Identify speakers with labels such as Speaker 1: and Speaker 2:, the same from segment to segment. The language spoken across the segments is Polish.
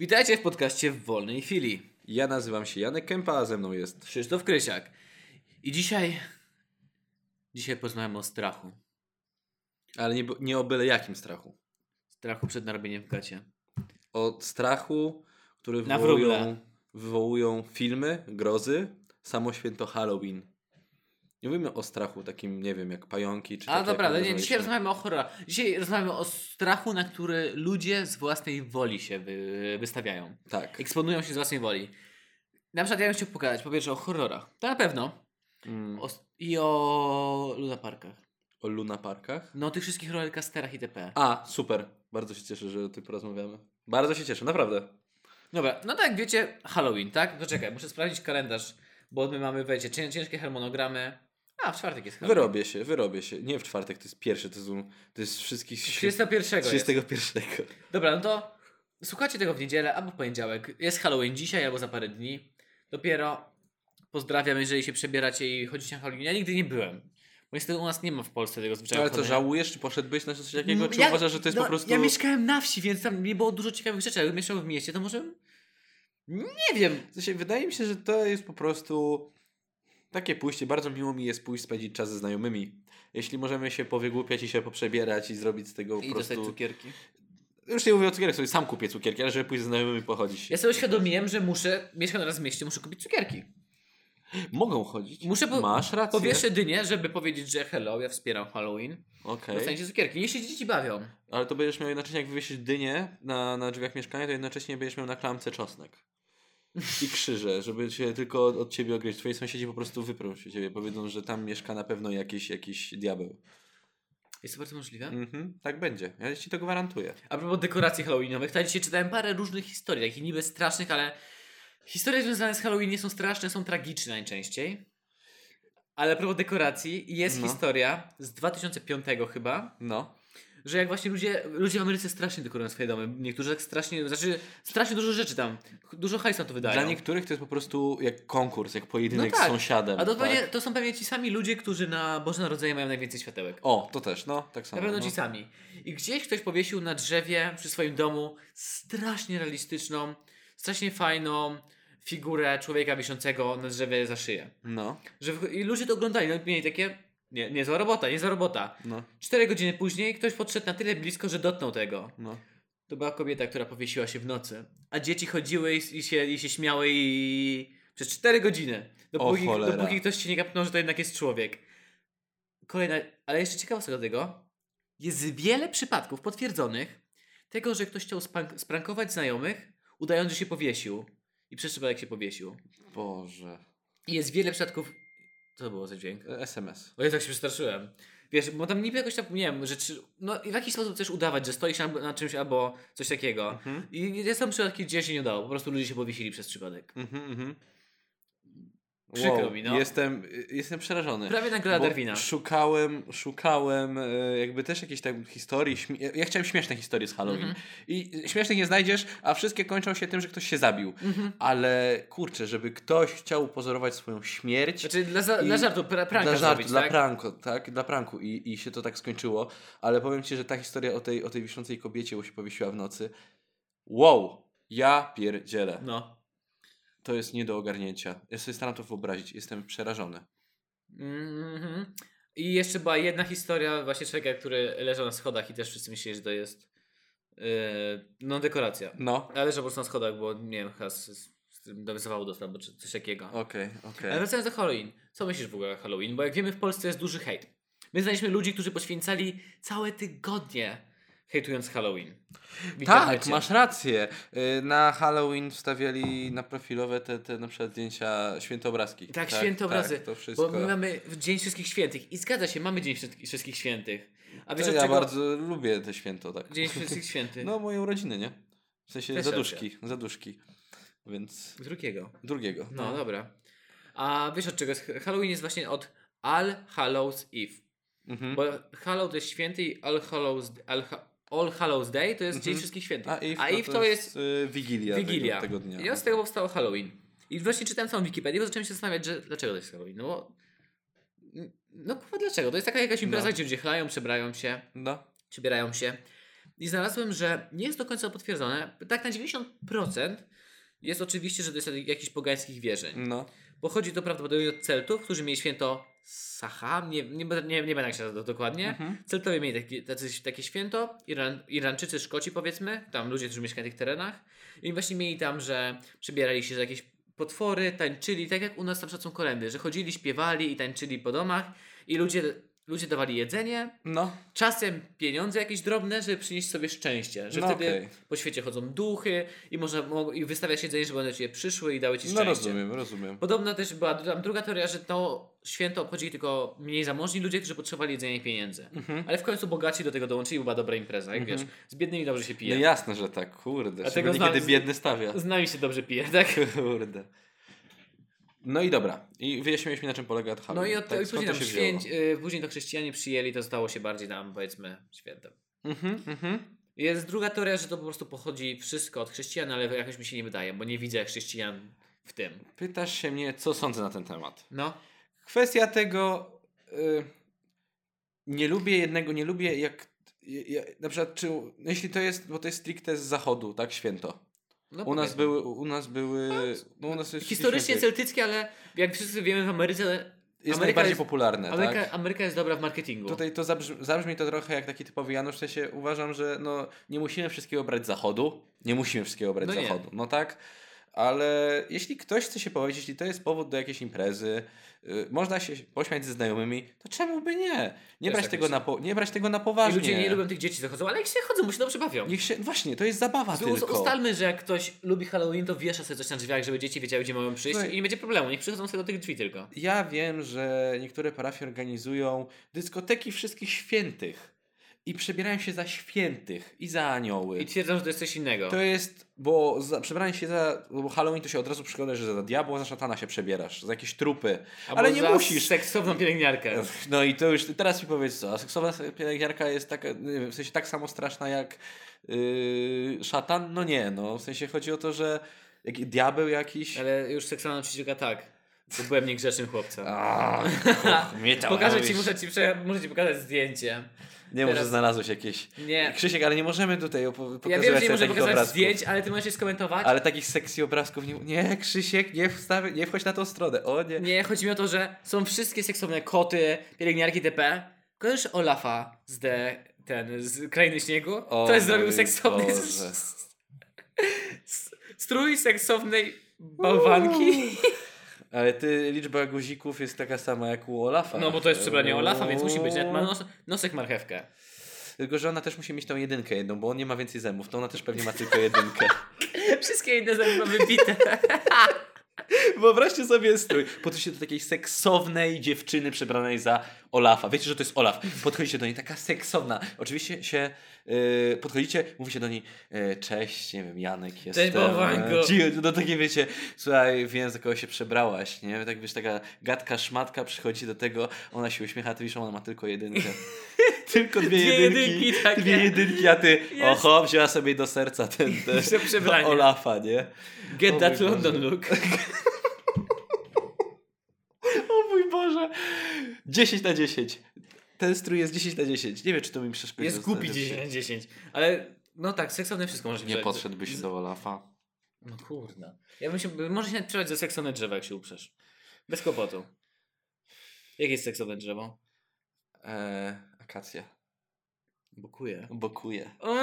Speaker 1: Witajcie w podcaście w wolnej chwili.
Speaker 2: Ja nazywam się Janek Kępa, a ze mną jest.
Speaker 1: Krzysztof Krysiak. I dzisiaj. Dzisiaj porozmawiamy o strachu.
Speaker 2: Ale nie, nie o byle jakim strachu.
Speaker 1: Strachu przed narobieniem w gacie.
Speaker 2: O strachu, który wywołują, wywołują filmy, grozy, samo święto Halloween. Nie mówimy o strachu takim, nie wiem, jak pająki czy
Speaker 1: A dobra, nie, dzisiaj rozmawiamy o horrorach. Dzisiaj rozmawiamy o strachu, na który ludzie z własnej woli się wy, wystawiają.
Speaker 2: Tak.
Speaker 1: Eksponują się z własnej woli. Na przykład ja bym chciał pogadać po pierwsze o horrorach. To na pewno.
Speaker 2: Mm.
Speaker 1: O, I o lunaparkach.
Speaker 2: O Luna Parkach.
Speaker 1: No o tych wszystkich rollercoasterach itp.
Speaker 2: A, super. Bardzo się cieszę, że o tym porozmawiamy. Bardzo się cieszę, naprawdę.
Speaker 1: Dobra, no tak wiecie, Halloween, tak? To czekaj, muszę sprawdzić kalendarz, bo my mamy, wiecie, cię- ciężkie harmonogramy. A, w czwartek jest Halloween.
Speaker 2: Wyrobię się, wyrobię się. Nie w czwartek, to jest pierwszy, to jest, to jest wszystkich...
Speaker 1: 31 jest.
Speaker 2: 31.
Speaker 1: Dobra, no to słuchajcie tego w niedzielę albo w poniedziałek. Jest Halloween dzisiaj albo za parę dni. Dopiero pozdrawiam, jeżeli się przebieracie i chodzicie na Halloween. Ja nigdy nie byłem. Bo niestety u nas nie ma w Polsce tego zwyczaju.
Speaker 2: Ale to żałujesz, czy poszedłbyś na coś takiego, czy
Speaker 1: Ja-
Speaker 2: uważasz, że to jest
Speaker 1: no,
Speaker 2: po prostu...
Speaker 1: Ja mieszkałem na wsi, więc tam nie było dużo ciekawych rzeczy. Jakbym mieszkał w mieście, to może... Nie wiem.
Speaker 2: W sensie, wydaje mi się, że to jest po prostu takie pójście. Bardzo miło mi jest pójść spędzić czas ze znajomymi. Jeśli możemy się powygłupiać i się poprzebierać i zrobić z tego po
Speaker 1: I dostać
Speaker 2: prostu...
Speaker 1: cukierki.
Speaker 2: Już nie mówię o cukierkach, sobie sam kupię cukierki, ale żeby pójść ze znajomymi pochodzić.
Speaker 1: Ja sobie uświadomiłem, że muszę, mieszkam teraz w mieście, muszę kupić cukierki.
Speaker 2: Mogą chodzić.
Speaker 1: Muszę po,
Speaker 2: Masz rację.
Speaker 1: powieszę dynię, żeby powiedzieć, że hello, ja wspieram Halloween.
Speaker 2: Okej.
Speaker 1: Dostaniecie cukierki. Niech się dzieci bawią.
Speaker 2: Ale to będziesz miał jednocześnie, jak wywiesisz dynię na, na drzwiach mieszkania, to jednocześnie będziesz miał na klamce czosnek. I krzyże, żeby się tylko od, od ciebie ogryźć. Twoi sąsiedzi po prostu wyprą się ciebie. Powiedzą, że tam mieszka na pewno jakiś, jakiś diabeł.
Speaker 1: Jest to bardzo możliwe.
Speaker 2: Mhm, tak będzie. Ja ci to gwarantuję.
Speaker 1: A propos dekoracji halloweenowych, to ja dzisiaj czytałem parę różnych historii, takich niby strasznych, ale historie związane z Halloween nie są straszne, są tragiczne najczęściej. Ale a propos dekoracji, jest
Speaker 2: No.
Speaker 1: historia z 2005 chyba,
Speaker 2: No.
Speaker 1: Że jak właśnie ludzie, ludzie w Ameryce strasznie dekorują swoje domy. Niektórzy tak strasznie, znaczy strasznie dużo rzeczy tam, dużo hajsu na to wydają.
Speaker 2: Dla niektórych to jest po prostu jak konkurs, jak pojedynek
Speaker 1: No tak.
Speaker 2: z sąsiadem.
Speaker 1: A to,
Speaker 2: tak?
Speaker 1: pewnie, to są pewnie ci sami ludzie, którzy na Boże Narodzenie mają najwięcej światełek.
Speaker 2: O, to też, no, tak
Speaker 1: Na
Speaker 2: samo.
Speaker 1: pewno
Speaker 2: no.
Speaker 1: ci sami. I gdzieś ktoś powiesił na drzewie przy swoim domu strasznie realistyczną, strasznie fajną figurę człowieka wiszącego na drzewie za szyję.
Speaker 2: No,
Speaker 1: Że I ludzie to oglądali, no mieli takie, nie, nie zła robota, nie zła robota.
Speaker 2: no,
Speaker 1: Cztery godziny później ktoś podszedł na tyle blisko, że dotknął tego.
Speaker 2: no.
Speaker 1: To była kobieta, która powiesiła się w nocy. A dzieci chodziły i, i, się, i się śmiały i... przez cztery godziny. Dopóki,
Speaker 2: cholera.
Speaker 1: dopóki ktoś się nie kapnął, że to jednak jest człowiek. Kolejna, ale jeszcze ciekawostka do tego. Jest wiele przypadków potwierdzonych tego, że ktoś chciał sprank- sprankować znajomych, udając, że się powiesił. I przez przypadek się powiesił.
Speaker 2: Boże.
Speaker 1: Jest wiele przypadków... Co to było za dźwięk?
Speaker 2: E, SMS.
Speaker 1: O Jezu, jak się przestraszyłem. Wiesz, bo tam niby jakoś tam, nie wiem, że czy, no i w jakiś sposób też udawać, że stoisz na, na czymś albo coś takiego.
Speaker 2: Mhm.
Speaker 1: I jest tam przypadki, gdzie się nie udało. Po prostu ludzie się powiesili przez przypadek.
Speaker 2: Mhm, mhm.
Speaker 1: Przykro mi, no.
Speaker 2: Jestem, jestem przerażony.
Speaker 1: Prawie nagroda Darwina.
Speaker 2: Szukałem, szukałem e, jakby też jakiejś tam historii. śmie- ja- chciałem śmieszne historie z Halloween.
Speaker 1: Mhm.
Speaker 2: I śmiesznych nie znajdziesz, a wszystkie kończą się tym, że ktoś się zabił.
Speaker 1: Mhm.
Speaker 2: Ale kurczę, żeby ktoś chciał upozorować swoją śmierć.
Speaker 1: Znaczy dla, za,
Speaker 2: I-
Speaker 1: dla żartu, pra, pranka
Speaker 2: dla żartu,
Speaker 1: zrobić,
Speaker 2: dla
Speaker 1: tak?
Speaker 2: pranku, tak? Dla pranku I, i się to tak skończyło. Ale powiem ci, że ta historia o tej, o tej wiszącej kobiecie, bo się powiesiła w nocy. Wow! Ja pierdzielę.
Speaker 1: No.
Speaker 2: To jest nie do ogarnięcia. Ja sobie staram to wyobrazić. Jestem przerażony.
Speaker 1: Mhm. I jeszcze była jedna historia właśnie człowieka, który leżał na schodach i też wszyscy myśleli, że to jest yy, no dekoracja.
Speaker 2: No.
Speaker 1: Ale leżał po prostu na schodach, bo nie wiem, chyba z, z, tym dostał, czy- coś takiego.
Speaker 2: Okej, okej.
Speaker 1: Ale wracając do Halloween. Co myślisz w ogóle o Halloween? Bo jak wiemy, w Polsce jest duży hejt. My znaliśmy ludzi, którzy poświęcali całe tygodnie hejtując Halloween. W
Speaker 2: Tak, masz rację. Y, Na Halloween wstawiali na profilowe te, te na przykład zdjęcia świętoobrazki.
Speaker 1: Tak, święte obrazy.
Speaker 2: Tak, to wszystko.
Speaker 1: Bo my mamy Dzień Wszystkich Świętych. I zgadza się, mamy Dzień Wszystkich- Świętych. A wiesz
Speaker 2: ja
Speaker 1: czego?
Speaker 2: bardzo lubię te święto, tak.
Speaker 1: Dzień Wszystkich Świętych.
Speaker 2: No, moje urodziny, nie? W sensie
Speaker 1: Też
Speaker 2: zaduszki, zaduszki. Więc
Speaker 1: Drugiego.
Speaker 2: drugiego.
Speaker 1: No, dobra. A wiesz od czego jest? Halloween jest właśnie od All Hallows Eve.
Speaker 2: Mhm.
Speaker 1: Bo Hallow to jest święty i All Hallows, All, Ha- All Hallows Day to jest Dzień
Speaker 2: Mhm.
Speaker 1: Wszystkich Świętych.
Speaker 2: A Eve,
Speaker 1: A
Speaker 2: no
Speaker 1: Eve to jest
Speaker 2: y, Wigilia,
Speaker 1: Wigilia.
Speaker 2: Tego, tego dnia.
Speaker 1: I od tego powstało Halloween. I właśnie czytałem całą Wikipedię, bo zacząłem się zastanawiać, że dlaczego to jest Halloween. No bo... No kurwa, dlaczego? To jest taka jakaś impreza,
Speaker 2: No.
Speaker 1: gdzie ludzie chlają, przebrają się,
Speaker 2: No.
Speaker 1: przebierają się. i znalazłem, że nie jest do końca potwierdzone. Tak na 90% jest oczywiście, że to jest od jakichś pogańskich wierzeń.
Speaker 2: No.
Speaker 1: Pochodzi to prawdopodobnie od Celtów, którzy mieli święto Saha, nie, nie, nie, nie będę jak się dokładnie.
Speaker 2: Mhm.
Speaker 1: Celtowie mieli takie, tacy, takie święto, Iran, Iranczycy, Szkoci powiedzmy, tam ludzie, którzy mieszkają w tych terenach. I właśnie mieli tam, że przebierali się za jakieś potwory, tańczyli, tak jak u nas na przykład są kolendy, że chodzili, śpiewali i tańczyli po domach i ludzie, ludzie dawali jedzenie,
Speaker 2: No.
Speaker 1: czasem pieniądze jakieś drobne, żeby przynieść sobie szczęście, że
Speaker 2: No
Speaker 1: wtedy
Speaker 2: okej.
Speaker 1: po świecie chodzą duchy i można mo- i wystawiać jedzenie, żeby one cię przyszły i dały ci
Speaker 2: No
Speaker 1: szczęście.
Speaker 2: rozumiem, rozumiem.
Speaker 1: Podobno też była tam druga teoria, że to święto obchodzili tylko mniej zamożni ludzie, którzy potrzebowali jedzenia i pieniędzy.
Speaker 2: Mhm.
Speaker 1: Ale w końcu bogaci do tego dołączyli, była dobra impreza. Jak wiesz, z biednymi dobrze się
Speaker 2: No
Speaker 1: pije.
Speaker 2: jasne, że tak, kurde.
Speaker 1: Dlatego
Speaker 2: niekiedy biedny stawia.
Speaker 1: Z nami się dobrze pije, tak?
Speaker 2: Kurde. No i dobra. I wyjaśniłeś mi na czym polega to
Speaker 1: No i od,
Speaker 2: tak,
Speaker 1: i później,
Speaker 2: to się
Speaker 1: święć, y, później to chrześcijanie przyjęli, to stało się bardziej tam, powiedzmy, świętem.
Speaker 2: Mhm, mhm.
Speaker 1: Jest druga teoria, że to po prostu pochodzi wszystko od chrześcijan, ale jakoś mi się nie wydaje, bo nie widzę chrześcijan w tym.
Speaker 2: Pytasz się mnie, co sądzę na ten temat.
Speaker 1: No,
Speaker 2: Kwestia tego. Y, nie lubię jednego, nie lubię jak. Ja, na przykład, czy, no jeśli to jest, bo to jest stricte z zachodu, tak, święto.
Speaker 1: No
Speaker 2: U nas były, u nas były, no u nas jest
Speaker 1: Historycznie celtyckie, ale jak wszyscy wiemy w Ameryce,
Speaker 2: jest
Speaker 1: Ameryka
Speaker 2: najbardziej
Speaker 1: jest-
Speaker 2: popularne,
Speaker 1: Ameryka,
Speaker 2: tak?
Speaker 1: Ameryka jest dobra w marketingu.
Speaker 2: Tutaj to zabrzmi, zabrzmi to trochę jak taki typowy Janusz, w sensie uważam, że no, nie musimy wszystkiego brać z zachodu, nie musimy wszystkiego brać
Speaker 1: No
Speaker 2: z zachodu, no tak, ale jeśli ktoś chce się powiedzieć, jeśli to jest powód do jakiejś imprezy, y, można się pośmiać ze znajomymi, to czemu by nie? Nie, brać
Speaker 1: tak
Speaker 2: tego, na po, nie brać tego na
Speaker 1: I
Speaker 2: poważnie.
Speaker 1: ludzie nie lubią tych dzieci, co chodzą, ale jak się chodzą, bo się dobrze bawią.
Speaker 2: Niech się, właśnie, to jest zabawa
Speaker 1: Z-
Speaker 2: tylko.
Speaker 1: Ustalmy, że jak ktoś lubi Halloween, to wiesza sobie coś na drzwiach, żeby dzieci wiedziały, gdzie mają przyjść
Speaker 2: Słuchaj.
Speaker 1: i nie będzie problemu. Niech przychodzą sobie do tych drzwi tylko.
Speaker 2: Ja wiem, że niektóre parafie organizują dyskoteki wszystkich świętych i przebierają się za świętych i za anioły.
Speaker 1: I twierdzą, że to jest coś innego.
Speaker 2: To jest, bo za, przebranie się za, bo Halloween to się od razu przykłada, że za diabła, za szatana się przebierasz, za jakieś trupy.
Speaker 1: Albo
Speaker 2: ale nie
Speaker 1: za
Speaker 2: musisz.
Speaker 1: seksowną pielęgniarkę.
Speaker 2: No i to już, teraz mi powiedz co, a seksowa pielęgniarka jest taka, w sensie tak samo straszna jak yy, szatan? No nie, no w sensie chodzi o to, że jak diabeł jakiś...
Speaker 1: Ale już seksowna nauczycielka tak. Bo byłem niegrzecznym chłopcem.
Speaker 2: A,
Speaker 1: Pokażę ci, muszę ci, muszę ci pokazać zdjęcie.
Speaker 2: Nie, może
Speaker 1: teraz-
Speaker 2: znalazłeś jakieś...
Speaker 1: Nie.
Speaker 2: Krzysiek, ale nie możemy tutaj opo-
Speaker 1: Ja wiem, że nie
Speaker 2: takich
Speaker 1: pokazać
Speaker 2: obrazków.
Speaker 1: zdjęć, ale ty możesz je skomentować.
Speaker 2: Ale takich sekcji obrazków nie... Nie, Krzysiek, nie, wstawi, nie wchodź na tą stronę. O nie.
Speaker 1: Nie, chodzi mi o to, że są wszystkie seksowne koty, pielęgniarki TP. Kojarzysz Olafa z The, ten, z Krainy Śniegu?
Speaker 2: O
Speaker 1: to jest zrobił seksowny
Speaker 2: Boże.
Speaker 1: strój seksownej bałwanki.
Speaker 2: Ale ty, liczba guzików jest taka sama jak u Olafa.
Speaker 1: No bo to jest przebranie Olafa, więc musi być. Nawet ma nos, nosek marchewkę.
Speaker 2: Tylko, że ona też musi mieć tą jedynkę jedną, bo on nie ma więcej zębów, to ona też pewnie ma tylko jedynkę.
Speaker 1: Wszystkie inne zęby ma wybite.
Speaker 2: Wyobraźcie sobie strój. Podchodzicie do takiej seksownej dziewczyny przebranej za Olafa. Wiecie, że to jest Olaf. Podchodzicie do niej, taka seksowna. Oczywiście się yy, podchodzicie, mówicie do niej yy, cześć, nie wiem, Janek jestem.
Speaker 1: bałwanko.
Speaker 2: e, ci- No takie wiecie, słuchaj, wiem za kogo się przebrałaś, nie? Tak wiesz, taka gadka, szmatka przychodzi do tego, ona się uśmiecha, ty wiesz, ona ma tylko jedynkę. tylko dwie,
Speaker 1: Dwie
Speaker 2: jedynki.
Speaker 1: jedynki takie.
Speaker 2: Dwie jedynki, a ty,
Speaker 1: Jest.
Speaker 2: oho, wzięła sobie do serca ten, ten. Olafa, nie?
Speaker 1: Get
Speaker 2: O
Speaker 1: that London
Speaker 2: Boże.
Speaker 1: look.
Speaker 2: O mój Boże. 10 na 10. Ten strój jest 10 na 10. Nie wiem, czy to mi przeszkodzi.
Speaker 1: Jest głupi 10 na 10. Ale no tak, seksowne wszystko może
Speaker 2: Nie podszedłbyś do Olafa.
Speaker 1: No kurde. Ja bym się, może się trzymać za seksowne drzewo, jak się uprzesz. Bez kłopotu. Jakie jest seksowne drzewo?
Speaker 2: Eee, akacja.
Speaker 1: Bokuje.
Speaker 2: Bokuje.
Speaker 1: O,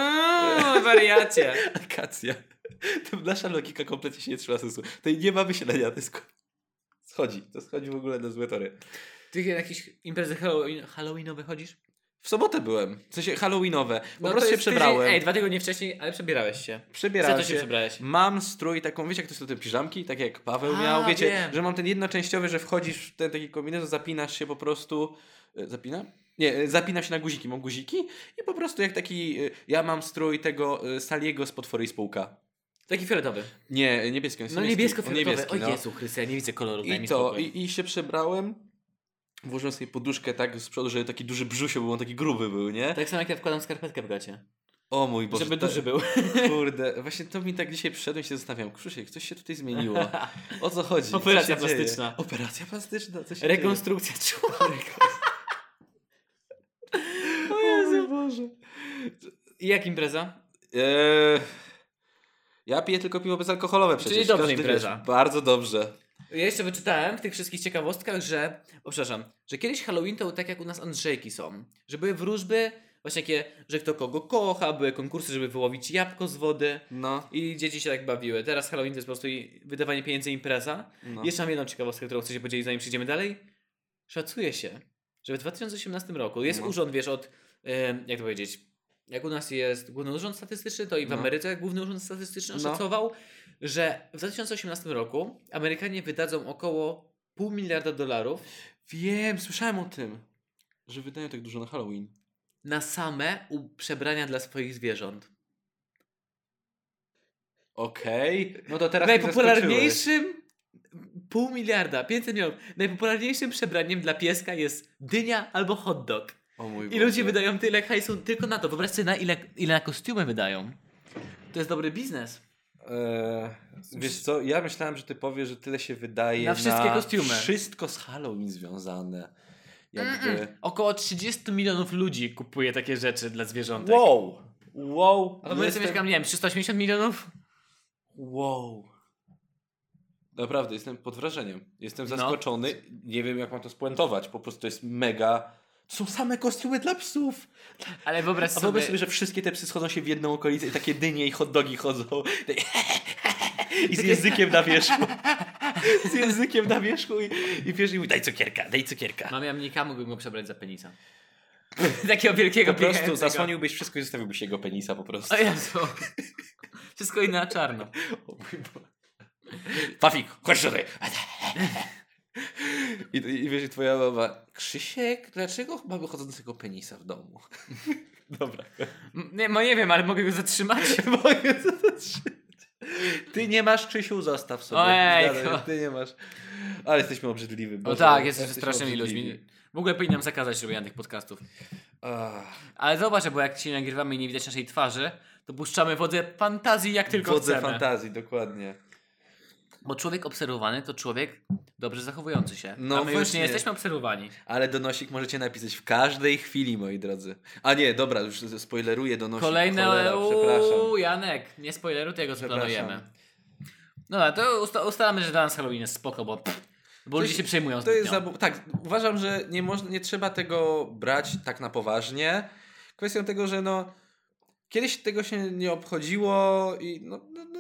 Speaker 1: wariacie.
Speaker 2: Akacja. To nasza logika kompletnie się nie trzyma sensu. To nie ma myślenia, to jest... Schodzi. To schodzi w ogóle na złe tory.
Speaker 1: Ty na jakieś imprezy Halloween, Halloweenowe chodzisz?
Speaker 2: W sobotę byłem. W sensie halloweenowe. Po
Speaker 1: No
Speaker 2: prostu się
Speaker 1: jest tydzień-
Speaker 2: przebrałem.
Speaker 1: Ej, dwa tygodnie wcześniej, ale przebierałeś się.
Speaker 2: Przebierałem
Speaker 1: się
Speaker 2: się.
Speaker 1: przebrałeś?
Speaker 2: Mam strój taką, wiecie jak to są te piżamki? Tak jak Paweł
Speaker 1: A,
Speaker 2: miał, wiecie,
Speaker 1: wiem.
Speaker 2: że mam ten jednoczęściowy, że wchodzisz w ten taki kombinezon, zapinasz się po prostu, e, zapina? Nie, e, zapinam się na guziki, mam guziki i po prostu jak taki, e, ja mam strój tego Saliego z Potwory i Spółka.
Speaker 1: Taki fioletowy.
Speaker 2: Nie, niebieski, on jest
Speaker 1: No
Speaker 2: niebieski,
Speaker 1: niebiesko-fioletowy. o
Speaker 2: no.
Speaker 1: Jezu Chryste, ja nie widzę koloru.
Speaker 2: I to, i, i się przebrałem, włożyłem sobie poduszkę tak z przodu, żeby taki duży brzusio był, on taki gruby był, nie?
Speaker 1: Tak samo jak ja wkładam skarpetkę w gacie.
Speaker 2: O mój Boże.
Speaker 1: żeby duży był.
Speaker 2: Kurde, właśnie to mi tak dzisiaj przyszedłem i się zastanawiam. Krzysiek, coś się tutaj zmieniło. O co chodzi? Co
Speaker 1: Operacja
Speaker 2: dzieje?
Speaker 1: plastyczna.
Speaker 2: Operacja plastyczna, co się
Speaker 1: Rekonstrukcja człowieka.
Speaker 2: dzieje? O Jezu. Boże.
Speaker 1: I jak impreza?
Speaker 2: Eee, ja piję tylko piwo bezalkoholowe przecież.
Speaker 1: dobrze
Speaker 2: każdy
Speaker 1: impreza.
Speaker 2: Wie, bardzo dobrze.
Speaker 1: Ja jeszcze wyczytałem w tych wszystkich ciekawostkach, że, o przepraszam, że kiedyś Halloween to tak jak u nas Andrzejki są, że były wróżby, właśnie takie, że kto kogo kocha, były konkursy, żeby wyłowić jabłko z wody
Speaker 2: No.
Speaker 1: i dzieci się tak bawiły. Teraz Halloween to jest po prostu wydawanie pieniędzy impreza.
Speaker 2: no.
Speaker 1: Jeszcze mam jedną ciekawostkę, którą chcę się podzielić, zanim przejdziemy dalej. Szacuje się, że w 2018 roku jest
Speaker 2: No.
Speaker 1: urząd, wiesz, od, jak to powiedzieć, jak u nas jest Główny Urząd Statystyczny, to i w
Speaker 2: No.
Speaker 1: Ameryce Główny Urząd Statystyczny
Speaker 2: No.
Speaker 1: oszacował, że w 2018 roku Amerykanie wydadzą około pół miliarda dolarów
Speaker 2: Wiem, słyszałem o tym, że wydają tak dużo na Halloween.
Speaker 1: na same u- przebrania dla swoich zwierząt.
Speaker 2: Okej. No to teraz.
Speaker 1: Najpopularniejszym pół miliarda, 500 milionów. Najpopularniejszym przebraniem dla pieska jest dynia albo hot dog. I ludzie wydają tyle hajsu tylko na to. Wyobraź sobie, na ile, ile na kostiumy wydają. To jest dobry biznes.
Speaker 2: Eee, wiesz co, ja myślałem, że ty powiesz, że tyle się wydaje
Speaker 1: Na wszystkie kostiumy.
Speaker 2: wszystko z Halloween związane. Jakby...
Speaker 1: Około 30 milionów ludzi kupuje takie rzeczy dla zwierzątek.
Speaker 2: Wow! Wow!
Speaker 1: A w Ameryce mieszkam, nie wiem, 380 milionów?
Speaker 2: Wow! Naprawdę, jestem pod wrażeniem. Jestem
Speaker 1: No.
Speaker 2: zaskoczony. Nie wiem, jak mam to spuentować. Po prostu to jest mega... Są same kostiumy dla psów.
Speaker 1: Ale wyobraź
Speaker 2: A
Speaker 1: sobie...
Speaker 2: wyobraź sobie, że wszystkie te psy schodzą się w jedną okolicę i takie dynie i hot dogi chodzą. I z językiem na wierzchu. Z językiem na wierzchu i, i wiesz, i mówi, daj cukierka, daj cukierka.
Speaker 1: Mam jamnika, mógłbym go przebrać za penisa. Takiego wielkiego,
Speaker 2: Po prostu
Speaker 1: biegającego.
Speaker 2: zasłoniłbyś wszystko i zostawiłbyś jego penisa po prostu.
Speaker 1: O Jezu. Wszystko inne na czarno.
Speaker 2: O mój Boże. Pafik, chodź tutaj. I, i, wiesz, twoja mama, Krzysiek, dlaczego mamy chodzącego penisa w domu? Dobra.
Speaker 1: M- Nie, no nie wiem, ale mogę go zatrzymać.
Speaker 2: Mogę to zatrzymać. Ty nie masz, Krzysiu, zostaw sobie. Zgadaj, Ty nie masz. Ale jesteśmy obrzydliwi.
Speaker 1: No tak, jesteśmy strasznymi ludźmi. W ogóle powinnam zakazać robienia tych podcastów. Ale zobacz, bo jak się nagrywamy i nie widać naszej twarzy, to puszczamy wodze fantazji jak tylko
Speaker 2: Wodze
Speaker 1: chcemy.
Speaker 2: fantazji, dokładnie.
Speaker 1: Bo człowiek obserwowany to człowiek dobrze zachowujący się.
Speaker 2: No
Speaker 1: A my już nie jesteśmy obserwowani.
Speaker 2: Ale donosik możecie napisać w każdej chwili, moi drodzy. A nie, dobra, już spoileruję donosik.
Speaker 1: Kolejne.
Speaker 2: Cholera, przepraszam.
Speaker 1: Janek, nie spoileruj tego, co planujemy. No dobra, to usta ustalamy, że dla nas Halloween jest spoko, bo, bo
Speaker 2: To
Speaker 1: ludzie się przejmują
Speaker 2: To jest tak, uważam, że nie, można, nie trzeba tego brać tak na poważnie. Kwestią tego, że no kiedyś tego się nie obchodziło i no, no, no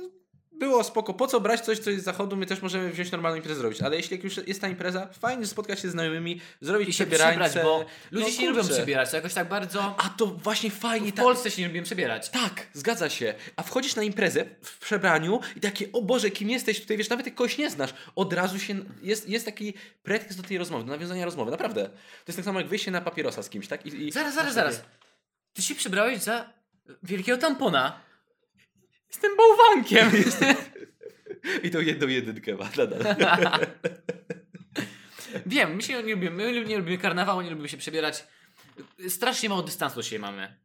Speaker 2: było spoko. Po co brać coś, co jest z zachodu? My też możemy wziąć normalną imprezę zrobić. Ale jeśli jak już jest ta impreza, fajnie spotkać się z znajomymi, zrobić
Speaker 1: I się przebrać, bo ludzie
Speaker 2: No
Speaker 1: się nie lubią przebierać, to jakoś tak bardzo...
Speaker 2: A to właśnie fajnie
Speaker 1: W. Polsce się nie lubią przebierać.
Speaker 2: Tak, zgadza się. A wchodzisz na imprezę w przebraniu i takie, o Boże, kim jesteś tutaj, wiesz, nawet jak kogoś nie znasz, od razu się, jest, jest taki pretekst do tej rozmowy, do nawiązania rozmowy, naprawdę. To jest tak samo jak wyjście na papierosa z kimś, tak? I, i
Speaker 1: Zaraz, zaraz, zaraz. Ty się przebrałeś za wielkiego tampona. Jestem bałwankiem.
Speaker 2: I to jedną jedynkę ma nadal.
Speaker 1: Wiem, my się nie lubimy, my nie lubimy karnawału, nie lubimy się przebierać. Strasznie mało dystansu do siebie mamy.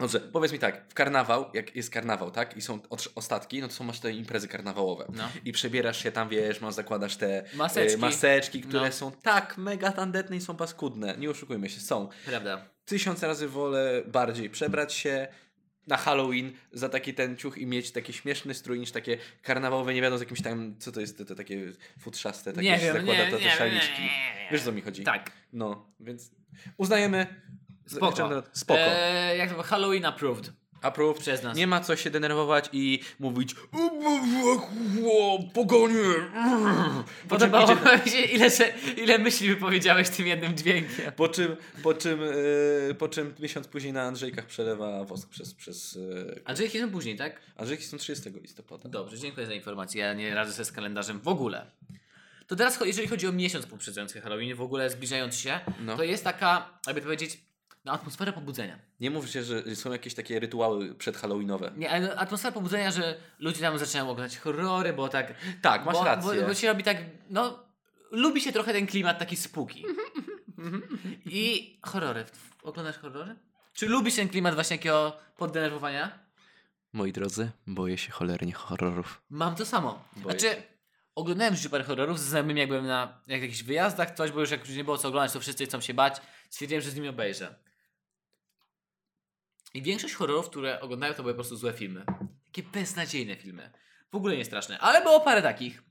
Speaker 2: Dobrze, powiedz mi tak, w karnawał, jak jest karnawał, tak? I są ostatki, no to są masz te imprezy karnawałowe.
Speaker 1: No.
Speaker 2: I przebierasz się tam, wiesz, masz, zakładasz te
Speaker 1: Maseczki.
Speaker 2: e, maseczki które
Speaker 1: No.
Speaker 2: są tak mega tandetne i są paskudne. Nie oszukujmy się, są.
Speaker 1: Prawda.
Speaker 2: tysiąc razy wolę bardziej przebrać się na Halloween za taki ten ciuch i mieć taki śmieszny strój niż takie karnawałowe, nie wiadomo z jakimś tam, co to jest, te, te takie futrzaste, takie
Speaker 1: Nie
Speaker 2: się
Speaker 1: wiem,
Speaker 2: zakłada
Speaker 1: nie,
Speaker 2: te, te
Speaker 1: nie,
Speaker 2: szaliczki. Wiesz co mi chodzi?
Speaker 1: Tak.
Speaker 2: No, więc uznajemy.
Speaker 1: Spoko.
Speaker 2: Spoko.
Speaker 1: Eee, jak to Halloween approved.
Speaker 2: Approved.
Speaker 1: Przez nas.
Speaker 2: Nie ma co się denerwować i mówić pogonie.
Speaker 1: Podobało mi się, ile, ile myśli wypowiedziałeś tym jednym dźwiękiem.
Speaker 2: po czym, po czym, e, po czym miesiąc później na Andrzejkach przelewa wosk przez, przez e,
Speaker 1: Andrzejki są później, tak?
Speaker 2: Andrzejki są 30 listopada.
Speaker 1: Dobrze, dziękuję za informację. Ja nie radzę sobie z kalendarzem w ogóle. To teraz, jeżeli chodzi o miesiąc poprzedzający Halloween, w ogóle zbliżając się,
Speaker 2: No.
Speaker 1: to jest taka, jakby to powiedzieć, no, atmosfera pobudzenia.
Speaker 2: Nie mówcie, że są jakieś takie rytuały przedhalloweenowe.
Speaker 1: Nie, ale atmosfera pobudzenia, że ludzie tam zaczynają oglądać horrory, bo tak...
Speaker 2: Tak, masz
Speaker 1: bo,
Speaker 2: rację.
Speaker 1: Bo, bo się robi tak, no... Lubi się trochę ten klimat taki spooky. I horrory. Oglądasz horrory? Czy lubisz ten klimat właśnie takiego poddenerwowania?
Speaker 2: Moi drodzy, boję się cholernie horrorów.
Speaker 1: Mam to samo.
Speaker 2: Boję
Speaker 1: znaczy, oglądałem już parę horrorów z znajomymi, jak byłem na jak jakichś wyjazdach, coś, bo już jak już nie było co oglądać, to wszyscy chcą się bać. Stwierdziłem, że z nimi obejrzę. I większość horrorów, które oglądają, to były po prostu złe filmy. Takie beznadziejne filmy. W ogóle nie straszne. Ale było parę takich.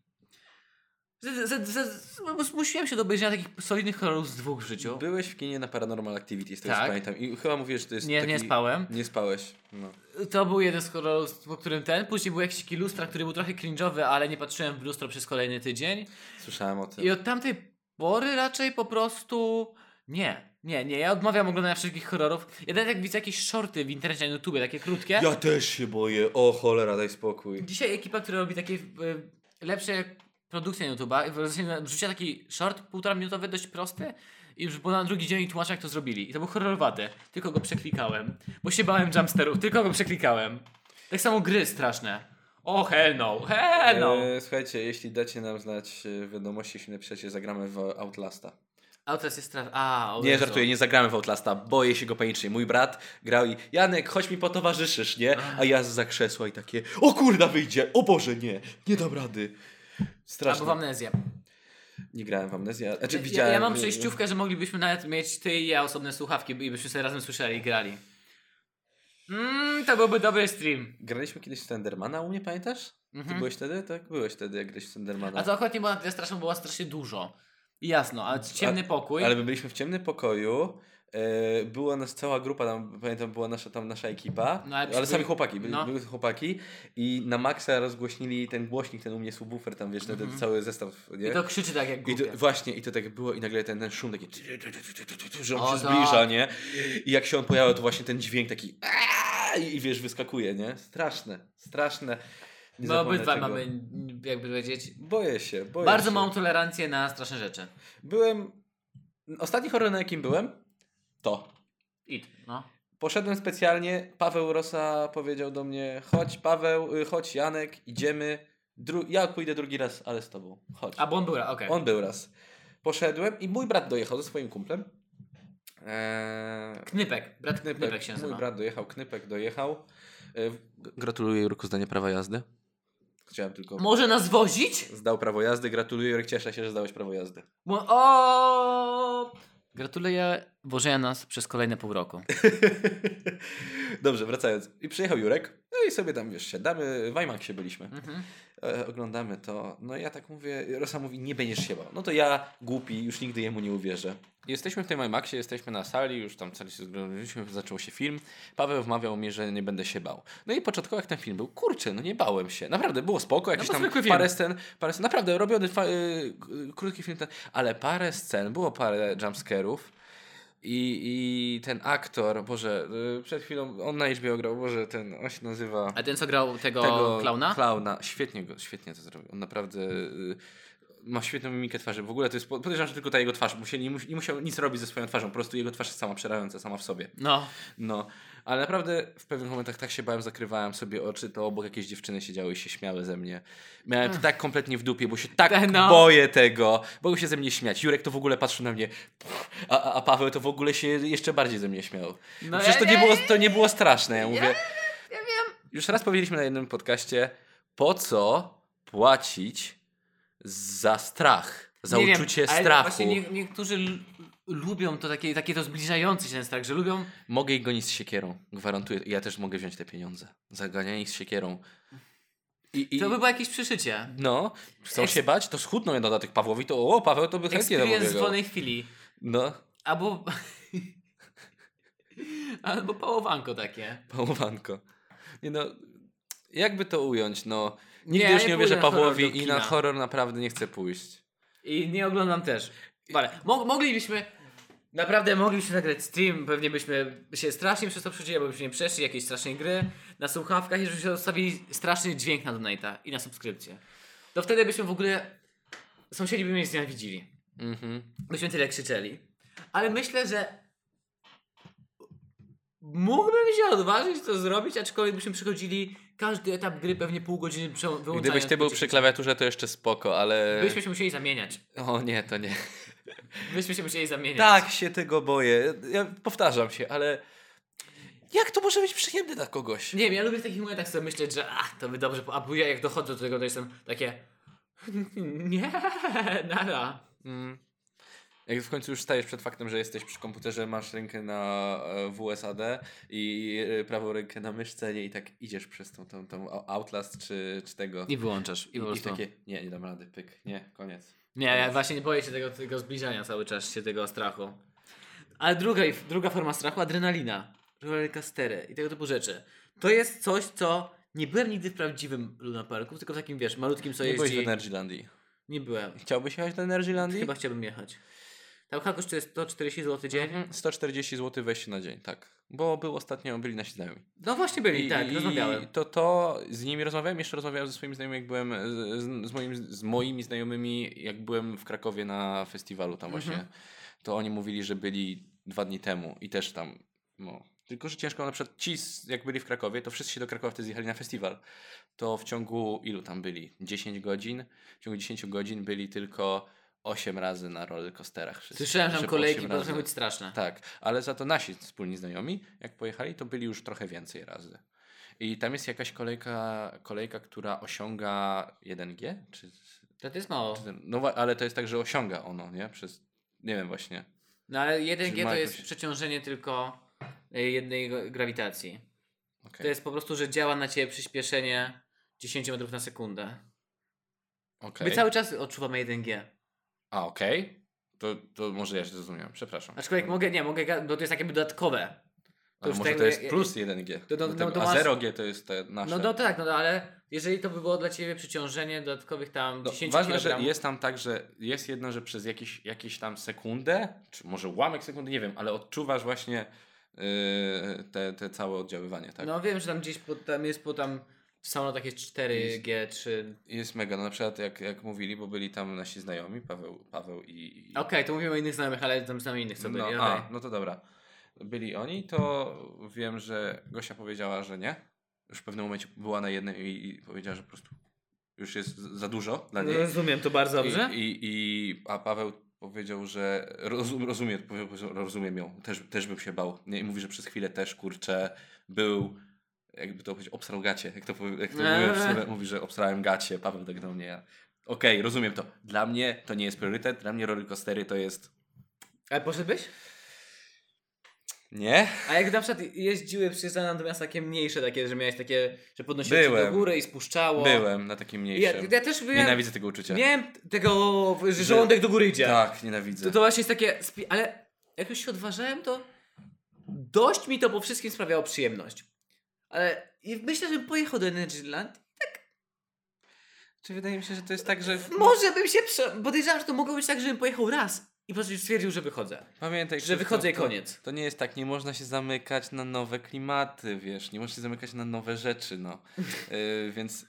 Speaker 1: Z, się do obejrzenia takich solidnych horrorów z dwóch w życiu.
Speaker 2: Byłeś w kinie na Paranormal Activity, z tego
Speaker 1: Tak.
Speaker 2: pamiętam. I chyba mówisz, że to jest
Speaker 1: Nie,
Speaker 2: taki...
Speaker 1: nie spałem.
Speaker 2: Nie spałeś. No.
Speaker 1: To był jeden z horrorów, po którym ten. Później był jakiś taki lustra, który był trochę cringe'owy, ale nie patrzyłem w lustro przez kolejny tydzień.
Speaker 2: Słyszałem o tym.
Speaker 1: I od tamtej pory raczej po prostu nie. Nie, nie, ja odmawiam oglądania wszystkich horrorów. Jeden jak widzę jakieś shorty w internecie na YouTube, takie krótkie.
Speaker 2: Ja też się boję. O cholera, daj spokój.
Speaker 1: Dzisiaj ekipa, która robi takie y, lepsze produkcje na YouTube'a, wrzuciła taki short półtora minutowy, dość prosty. I już było na drugi dzień i tłumaczę jak to zrobili. I to był horrorowaty. Tylko go przeklikałem. Bo się bałem jumpsterów, tylko go przeklikałem. Tak samo gry straszne. O hell no, hell no.
Speaker 2: E, słuchajcie, jeśli dacie nam znać e, wiadomości, jeśli napiszecie, zagramy w Outlasta.
Speaker 1: Outlast jest straszny. A, o
Speaker 2: Nie,
Speaker 1: Jezu.
Speaker 2: żartuję, nie zagramy w Outlasta, boję się go panicznie. Mój brat grał i Janek, chodź mi potowarzyszysz, nie? A ja za krzesła i takie, o kurda wyjdzie, o Boże, nie, nie dam rady. Strasznie.
Speaker 1: Albo w amnezję.
Speaker 2: Nie grałem w Amnezję, znaczy
Speaker 1: Ja,
Speaker 2: widziałem.
Speaker 1: ja mam
Speaker 2: y,
Speaker 1: przejściówkę, że moglibyśmy nawet mieć ty i ja osobne słuchawki i byśmy sobie razem słyszeli i grali. Mmm, to byłby dobry stream.
Speaker 2: Graliśmy kiedyś w Slendermana u mnie, pamiętasz? Ty
Speaker 1: Mhm.
Speaker 2: byłeś wtedy? Tak, byłeś wtedy, jak grałeś w Slendermana.
Speaker 1: A to akurat nie była na tyle straszną, była strasznie dużo. Jasno, ale ciemny pokój.
Speaker 2: Ale my byliśmy w ciemnym pokoju. E, była nas cała grupa, tam, pamiętam, była nasza, tam nasza ekipa,
Speaker 1: No, ale
Speaker 2: ale, sami chłopaki, byli,
Speaker 1: no.
Speaker 2: były chłopaki i na maksa rozgłośnili ten głośnik, ten u mnie subwoofer, tam wiesz, ten, ten cały zestaw, nie?
Speaker 1: Mhm. I to krzyczy tak jak
Speaker 2: I
Speaker 1: głupie.
Speaker 2: to, właśnie, i to tak było, i nagle ten, ten szum taki, że on
Speaker 1: O,
Speaker 2: się
Speaker 1: tak.
Speaker 2: zbliża, nie? I jak się on pojawia, to właśnie ten dźwięk taki i, i wiesz, wyskakuje, nie? Straszne, straszne. Nie
Speaker 1: My
Speaker 2: zapomnę
Speaker 1: obydwa
Speaker 2: tego.
Speaker 1: mamy, jakby powiedzieć,
Speaker 2: Boję się, boję
Speaker 1: bardzo
Speaker 2: się.
Speaker 1: małą tolerancję na straszne rzeczy.
Speaker 2: Byłem, ostatni horror na jakim byłem? To.
Speaker 1: It, no.
Speaker 2: Poszedłem specjalnie, Paweł Rosa powiedział do mnie, chodź Paweł, y, chodź Janek, idziemy. Dru- ja pójdę drugi raz, ale z tobą. Chodź.
Speaker 1: A bo on był, okej.
Speaker 2: On był raz. Poszedłem i mój brat dojechał ze swoim kumplem. Eee,
Speaker 1: Knypek, brat Knypek,
Speaker 2: Knypek,
Speaker 1: się
Speaker 2: mój
Speaker 1: nazywa.
Speaker 2: brat dojechał, Knypek dojechał. Eee, gratuluję Jurku zdania prawa jazdy. Chciałem tylko...
Speaker 1: Może nas wozić?
Speaker 2: Zdał prawo jazdy, gratuluję Jurek, cieszę się, że zdałeś prawo jazdy.
Speaker 1: Mo- o! Gratuluję wożenia nas przez kolejne pół roku.
Speaker 2: Dobrze, wracając. I przyjechał Jurek, no i sobie tam, wiesz, siadamy, w IMAXie byliśmy.
Speaker 1: Mhm.
Speaker 2: E, oglądamy to. No ja tak mówię, Rosa mówi, nie będziesz się bał. No to ja, głupi, już nigdy jemu nie uwierzę. Jesteśmy w tym IMAXie, jesteśmy na sali, już tam cali się zgromadziliśmy, zaczął się film. Paweł wmawiał mi, że nie będę się bał. No i początkowo jak ten film był, kurczę, no nie bałem się. Naprawdę, było spoko, jakieś
Speaker 1: bo
Speaker 2: tam
Speaker 1: zwykły film.
Speaker 2: parę scen, parę scen, naprawdę robiony fa- y, krótki film ten, ale parę scen, było parę jumpscarów. I, I ten aktor, Boże, y, przed chwilą on na HBO grał, Boże, ten, on się nazywa
Speaker 1: A ten co grał tego,
Speaker 2: tego
Speaker 1: klauna?
Speaker 2: Klauna. Świetnie go, świetnie to zrobił. On naprawdę y, ma świetną mimikę twarzy. W ogóle to jest, po- podejrzewam, że tylko ta jego twarz. Musieli, nie, nie musiał nic robić ze swoją twarzą. Po prostu jego twarz jest sama przerażająca, sama w sobie.
Speaker 1: No.
Speaker 2: No, ale naprawdę w pewnych momentach tak się bałem, zakrywałem sobie oczy, to obok jakieś dziewczyny siedziały i się śmiały ze mnie. Miałem to tak kompletnie w dupie, bo się tak
Speaker 1: No.
Speaker 2: boję tego. Mogą się ze mnie śmiać. Jurek to w ogóle patrzył na mnie, a, a- Paweł to w ogóle się jeszcze bardziej ze mnie śmiał.
Speaker 1: No
Speaker 2: Przecież to
Speaker 1: ja-
Speaker 2: nie,
Speaker 1: ja-
Speaker 2: było, to nie było straszne. Ja mówię,
Speaker 1: Ja wiem.
Speaker 2: już raz powiedzieliśmy na jednym podcaście, po co płacić za strach, za
Speaker 1: Nie wiem,
Speaker 2: uczucie
Speaker 1: ale
Speaker 2: strachu.
Speaker 1: Właśnie nie, niektórzy lubią to takie, takie to zbliżające się ten strach, że lubią.
Speaker 2: Mogę ich gonić z siekierą, gwarantuję. Ja też mogę wziąć te pieniądze. za ganianie ich z siekierą. I, i,
Speaker 1: To by było jakieś przyszycie.
Speaker 2: No, chcą
Speaker 1: Eks-
Speaker 2: się bać, to schudną je dodatek Pawłowi, to o, Paweł to by chętnie
Speaker 1: Experience w wolnej chwili.
Speaker 2: No,
Speaker 1: Albo. Albo pałowanko takie.
Speaker 2: pałowanko. Nie no, jakby to ująć, no.
Speaker 1: Nie,
Speaker 2: Nigdy
Speaker 1: ja
Speaker 2: już
Speaker 1: nie
Speaker 2: nie uwierzę Pawłowi i na horror naprawdę nie chcę pójść.
Speaker 1: I nie oglądam też. Vale. Mo moglibyśmy. Naprawdę moglibyśmy nagrać stream, pewnie byśmy się strasznie przez to przejęli, bo byśmy nie przeszli jakiejś strasznej gry na słuchawkach i żebyśmy zostawili straszny dźwięk na donate'a i na subskrypcję. To wtedy byśmy w ogóle. Sąsiedzi by mnie znienawidzili.
Speaker 2: Mhm.
Speaker 1: Byśmy tyle krzyczeli. Ale myślę, że mógłbym się odważyć to zrobić, aczkolwiek byśmy przychodzili każdy etap gry pewnie pół godziny wyłączając.
Speaker 2: Gdybyś ty był przy klawiaturze, to jeszcze spoko, ale...
Speaker 1: Byśmy się musieli zamieniać.
Speaker 2: O nie, to nie.
Speaker 1: Byśmy się musieli zamieniać.
Speaker 2: Tak się tego boję. Ja powtarzam się, ale... Jak to może być przyjemne dla kogoś?
Speaker 1: Nie wiem, ja lubię w takich momentach sobie myśleć, że ach, to by dobrze, a bo ja jak dochodzę do tego, to jestem takie nie, nara.
Speaker 2: Mm. Jak w końcu już stajesz przed faktem, że jesteś przy komputerze, masz rękę na e, WSAD i e, prawą rękę na myszce nie, i tak idziesz przez tą, tą, tą Outlast czy, czy tego.
Speaker 1: I wyłączasz. I,
Speaker 2: I,
Speaker 1: po
Speaker 2: i
Speaker 1: prostu.
Speaker 2: takie, nie, nie dam rady, pyk, nie, koniec.
Speaker 1: Nie, ja właśnie nie boję się tego, tego zbliżania cały czas, się tego strachu. Ale druga, druga forma strachu, adrenalina, rollercoastery i tego typu rzeczy. To jest coś, co nie byłem nigdy w prawdziwym Luna Parku, tylko w takim, wiesz, malutkim, co
Speaker 2: Nie byłeś w. Energylandii.
Speaker 1: Nie byłem.
Speaker 2: Chciałbyś jechać do Energylandii?
Speaker 1: Chyba chciałbym jechać. Tam chyba kosztuje 140 zł dzień.
Speaker 2: Mhm, 140 zł wejście na dzień, tak. Bo był ostatnio, byli nasi znajomi.
Speaker 1: No właśnie byli, tak, rozmawiałem.
Speaker 2: to to z nimi rozmawiałem, jeszcze rozmawiałem ze swoimi znajomymi, jak byłem z, z, moim, z moimi znajomymi, jak byłem w Krakowie na festiwalu tam właśnie.
Speaker 1: Mhm.
Speaker 2: To oni mówili, że byli dwa dni temu i też tam, no. Tylko, że ciężko, na przykład ci, jak byli w Krakowie, to wszyscy się do Krakowa wtedy zjechali na festiwal. To w ciągu ilu tam byli? 10 godzin? W ciągu 10 godzin byli tylko 8 razy na rollercoasterach. wszyscy.
Speaker 1: Słyszałem, że tam kolejki
Speaker 2: osiem
Speaker 1: potrafią być straszne.
Speaker 2: Tak, ale za to nasi wspólni znajomi, jak pojechali, to byli już trochę więcej razy. I tam jest jakaś kolejka, kolejka która osiąga 1G? Czy,
Speaker 1: To, to jest mało.
Speaker 2: czy no ale to jest tak, że osiąga ono, nie? Przez, nie wiem właśnie.
Speaker 1: No ale
Speaker 2: Czy
Speaker 1: 1G
Speaker 2: ma
Speaker 1: to
Speaker 2: jakoś-
Speaker 1: jest przeciążenie tylko y, jednej grawitacji.
Speaker 2: Okay.
Speaker 1: To jest po prostu, że działa na ciebie przyspieszenie 10 metrów na sekundę.
Speaker 2: okay.
Speaker 1: My cały czas odczuwamy 1G.
Speaker 2: A, okej. To, to może ja się zrozumiałem, przepraszam.
Speaker 1: Aczkolwiek mogę, nie, mogę, bo to jest takie dodatkowe.
Speaker 2: Ale
Speaker 1: już
Speaker 2: może
Speaker 1: tak
Speaker 2: to
Speaker 1: jakby-
Speaker 2: jest plus 1G.
Speaker 1: To- to- no to
Speaker 2: a
Speaker 1: masz-
Speaker 2: 0G to jest te nasze.
Speaker 1: No, no tak, no ale jeżeli to by było dla ciebie przyciążenie dodatkowych tam
Speaker 2: No,
Speaker 1: 10
Speaker 2: ważne, że jest tam tak, że jest jedno, że przez jakieś, jakieś tam sekundę, czy może ułamek sekundy, nie wiem, ale odczuwasz właśnie yy, te, te całe oddziaływanie, tak?
Speaker 1: No wiem, że tam gdzieś po, tam jest po tam w samolotach jest 4G, 3.
Speaker 2: Jest mega, no na przykład jak, jak mówili, bo byli tam nasi znajomi, Paweł, Paweł i... i
Speaker 1: Okej, to mówimy o innych znajomych, ale tam znamy innych, co byli.
Speaker 2: no,
Speaker 1: okej.
Speaker 2: a, no to dobra. Byli oni, to wiem, że Gosia powiedziała, że nie. Już w pewnym momencie była na jednym i, i powiedziała, że po prostu już jest za dużo dla niej.
Speaker 1: Rozumiem to bardzo dobrze.
Speaker 2: I, i, i, a Paweł powiedział, że rozum, rozumie, powiedział, rozumiem ją, też, też bym się bał. Nie, I mówi, że przez chwilę też, kurczę, był, jakby to powiedzieć, obsrał gacie. Jak to, jak to
Speaker 1: Eee.
Speaker 2: mówi, że obsrałem gacie, Paweł tak do mnie. Ja. Okej, rozumiem to. Dla mnie to nie jest priorytet, dla mnie rollercoastery to jest...
Speaker 1: Ale poszedłbyś?
Speaker 2: Nie?
Speaker 1: A jak na przykład jeździły, do miasta takie mniejsze, takie, że miałeś takie, że podnosiło cię do
Speaker 2: Byłem.
Speaker 1: góry i spuszczało.
Speaker 2: Byłem na takim
Speaker 1: Ja,
Speaker 2: mniejszym.
Speaker 1: ja też byłem,
Speaker 2: Nienawidzę tego uczucia.
Speaker 1: miałem tego, że żołądek do góry idzie.
Speaker 2: Tak, nienawidzę.
Speaker 1: To, to właśnie jest takie, ale jak już się odważałem, to dość mi to po wszystkim sprawiało przyjemność. Ale i myślę, że pojechał do Energyland.
Speaker 2: Czy wydaje mi się, że to jest tak, że...
Speaker 1: Może bym się prze... Podejrzewam, że to mogło być tak, żebym pojechał raz i po prostu stwierdził, że wychodzę.
Speaker 2: Pamiętaj,
Speaker 1: Że
Speaker 2: Krzysztof,
Speaker 1: wychodzę i
Speaker 2: to-
Speaker 1: koniec.
Speaker 2: To nie jest tak, nie można się zamykać na nowe klimaty, wiesz, nie można się zamykać na nowe rzeczy, no. Yy, więc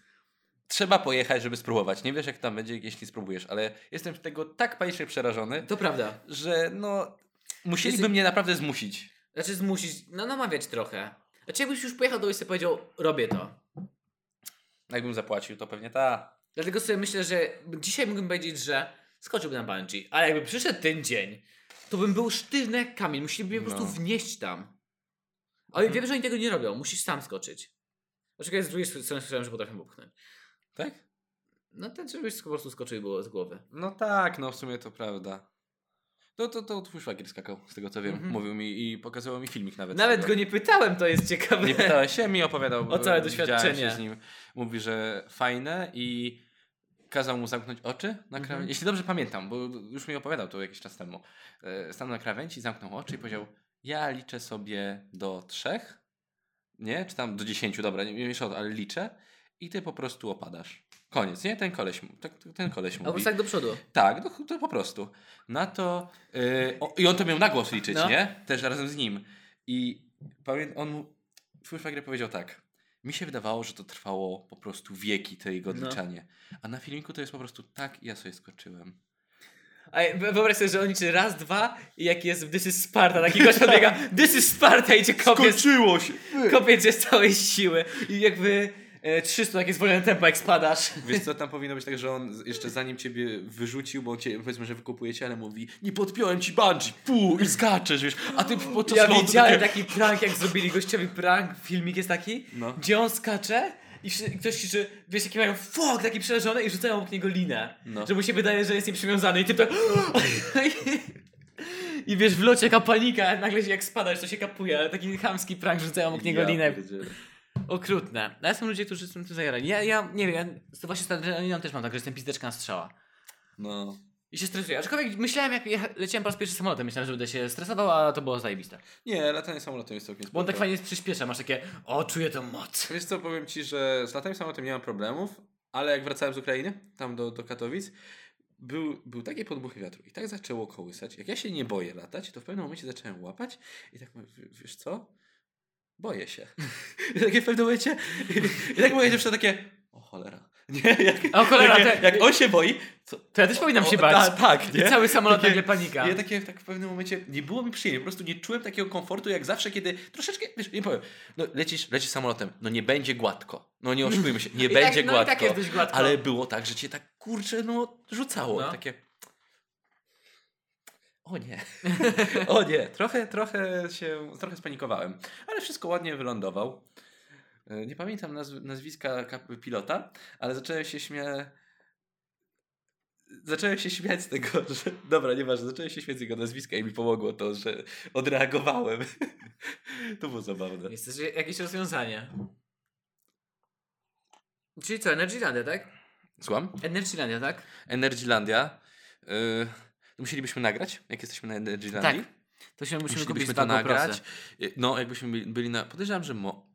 Speaker 2: trzeba pojechać, żeby spróbować. Nie wiesz, jak tam będzie, jeśli spróbujesz, ale jestem z tego tak panicznie przerażony,
Speaker 1: To prawda.
Speaker 2: że no, musieliby
Speaker 1: Jest-
Speaker 2: mnie naprawdę zmusić.
Speaker 1: Znaczy zmusić, no namawiać trochę. Znaczy jakbyś już pojechał do i sobie powiedział, robię to.
Speaker 2: Jakbym zapłacił, to pewnie ta.
Speaker 1: Dlatego sobie myślę, że dzisiaj mógłbym powiedzieć, że skoczyłbym na bungee, ale jakby przyszedł ten dzień, to bym był sztywny jak kamień. Musieliby mnie po
Speaker 2: No.
Speaker 1: prostu wnieść tam. Ale
Speaker 2: Mhm.
Speaker 1: wiem, że oni tego nie robią. Musisz sam skoczyć. Poczekaj, z drugiej strony słyszałem, że potrafię popchnąć.
Speaker 2: Tak?
Speaker 1: No ten, żebyś po prostu skoczył i było z głowy.
Speaker 2: No tak, no w sumie to prawda. No to, to twój szwagier skakał, z tego co wiem.
Speaker 1: Mhm.
Speaker 2: Mówił mi i pokazywał mi filmik nawet.
Speaker 1: Nawet go nie pytałem, to jest ciekawe.
Speaker 2: Nie pytałeś się, mi opowiadał.
Speaker 1: O całe
Speaker 2: e,
Speaker 1: doświadczenie.
Speaker 2: z nim. Mówi, że fajne i kazał mu zamknąć oczy na krawędzi. Jeśli dobrze pamiętam, bo już mi opowiadał to jakiś czas temu. E, Stanął na krawędzi, zamknął oczy i powiedział: Ja liczę sobie do trzech, nie? Czy tam do dziesięciu, dobra, nie wiem, ale liczę i ty po prostu opadasz. Koniec, nie? Ten koleś, tak, ten koleś mówi.
Speaker 1: tak do przodu.
Speaker 2: Tak, to, to po prostu. Na to. Yy, o, I on to miał na głos liczyć,
Speaker 1: No.
Speaker 2: nie? Też razem z nim. I pamiętam, on szwagier powiedział tak. Mi się wydawało, że to trwało po prostu wieki, to jego
Speaker 1: No.
Speaker 2: odliczanie. A na filmiku to jest po prostu tak, ja sobie skoczyłem.
Speaker 1: A wy- wyobraź sobie, że on liczy raz, dwa i jak jest This is Sparta, taki gość podbiega This is Sparta i cię kopie,
Speaker 2: Skończyło się!
Speaker 1: kopie z całej siły. I jakby 300 takie zwolnione tempo jak spadasz.
Speaker 2: Wiesz co, tam powinno być tak, że on jeszcze zanim ciebie wyrzucił, bo cię, powiedzmy, że wykupuje cię, ale mówi nie podpiąłem ci bungee, pu, i skaczesz, wiesz, a ty podczas
Speaker 1: Ja
Speaker 2: lotu
Speaker 1: widziałem
Speaker 2: takie-
Speaker 1: taki prank, jak zrobili gościowi prank, filmik jest taki,
Speaker 2: No.
Speaker 1: gdzie on skacze i wszy- ktoś krzyczy, wiesz, jaki mają fuck, taki przerażony i rzucają obok niego linę.
Speaker 2: No.
Speaker 1: Że mu się wydaje, że jest nieprzywiązany i ty to... I wiesz, w locie jaka panika, nagle się jak spadasz, to się kapuje, ale taki chamski prank rzucają obok niego linę.
Speaker 2: pierdzielę.
Speaker 1: Okrutne. Ale są ludzie, którzy są tym zajarani. Ja, ja nie wiem, ja, to właśnie z adrenaliną też mam tak, że jestem pizdeczka na strzała.
Speaker 2: No.
Speaker 1: I się stresuję. Aczkolwiek myślałem, jak jecha- leciałem po raz pierwszy samolotem, myślałem, że będę się stresował, a to było zajebiste.
Speaker 2: Nie, latanie samolotem jest całkiem
Speaker 1: Bo on tak fajnie przyspiesza, masz takie, o, czuję tą moc.
Speaker 2: Wiesz co, powiem Ci, że z lataniem samolotem nie mam problemów, ale jak wracałem z Ukrainy, tam do, do Katowic, był, był takie podmuchy wiatru i tak zaczęło kołysać. Jak ja się nie boję latać, to w pewnym momencie zacząłem łapać i tak mówię, "W- wiesz co? Boję się. I takie w pewnym momencie, i tak mówię jeszcze takie, o cholera. Nie, jak,
Speaker 1: O cholera, to-
Speaker 2: jak on się boi, to,
Speaker 1: To ja też powinnam się
Speaker 2: o,
Speaker 1: bać.
Speaker 2: Ta, tak,
Speaker 1: I
Speaker 2: nie?
Speaker 1: cały samolot
Speaker 2: Takie-
Speaker 1: nagle panika.
Speaker 2: Ja takie, tak w pewnym momencie nie było mi przyjemnie, po prostu nie czułem takiego komfortu jak zawsze, kiedy troszeczkę, wiesz, nie powiem, no lecisz, lecisz samolotem, no nie będzie gładko, no nie oszukujmy się, nie
Speaker 1: I
Speaker 2: będzie
Speaker 1: tak, no
Speaker 2: gładko,
Speaker 1: i tak jest dość gładko.
Speaker 2: ale było tak, że cię tak kurczę, no rzucało,
Speaker 1: No.
Speaker 2: takie o nie, o nie, trochę, trochę się, trochę spanikowałem, ale wszystko ładnie wylądował. E, Nie pamiętam nazw- nazwiska pilota, ale zacząłem się śmiać. Zacząłem się śmiać z tego, że. Dobra, nieważne, zacząłem się śmiać z jego nazwiska i mi pomogło to, że odreagowałem. to było zabawne.
Speaker 1: Jest też jakieś rozwiązanie. Czyli co, Energylandia, tak?
Speaker 2: Słucham?
Speaker 1: Energylandia, tak?
Speaker 2: Energylandia. Yy, musielibyśmy nagrać, jak jesteśmy na Energylandii.
Speaker 1: Tak. To się musimy kupić
Speaker 2: to nagrać. Y, No, jakbyśmy byli- na. Podejrzewam, że mo...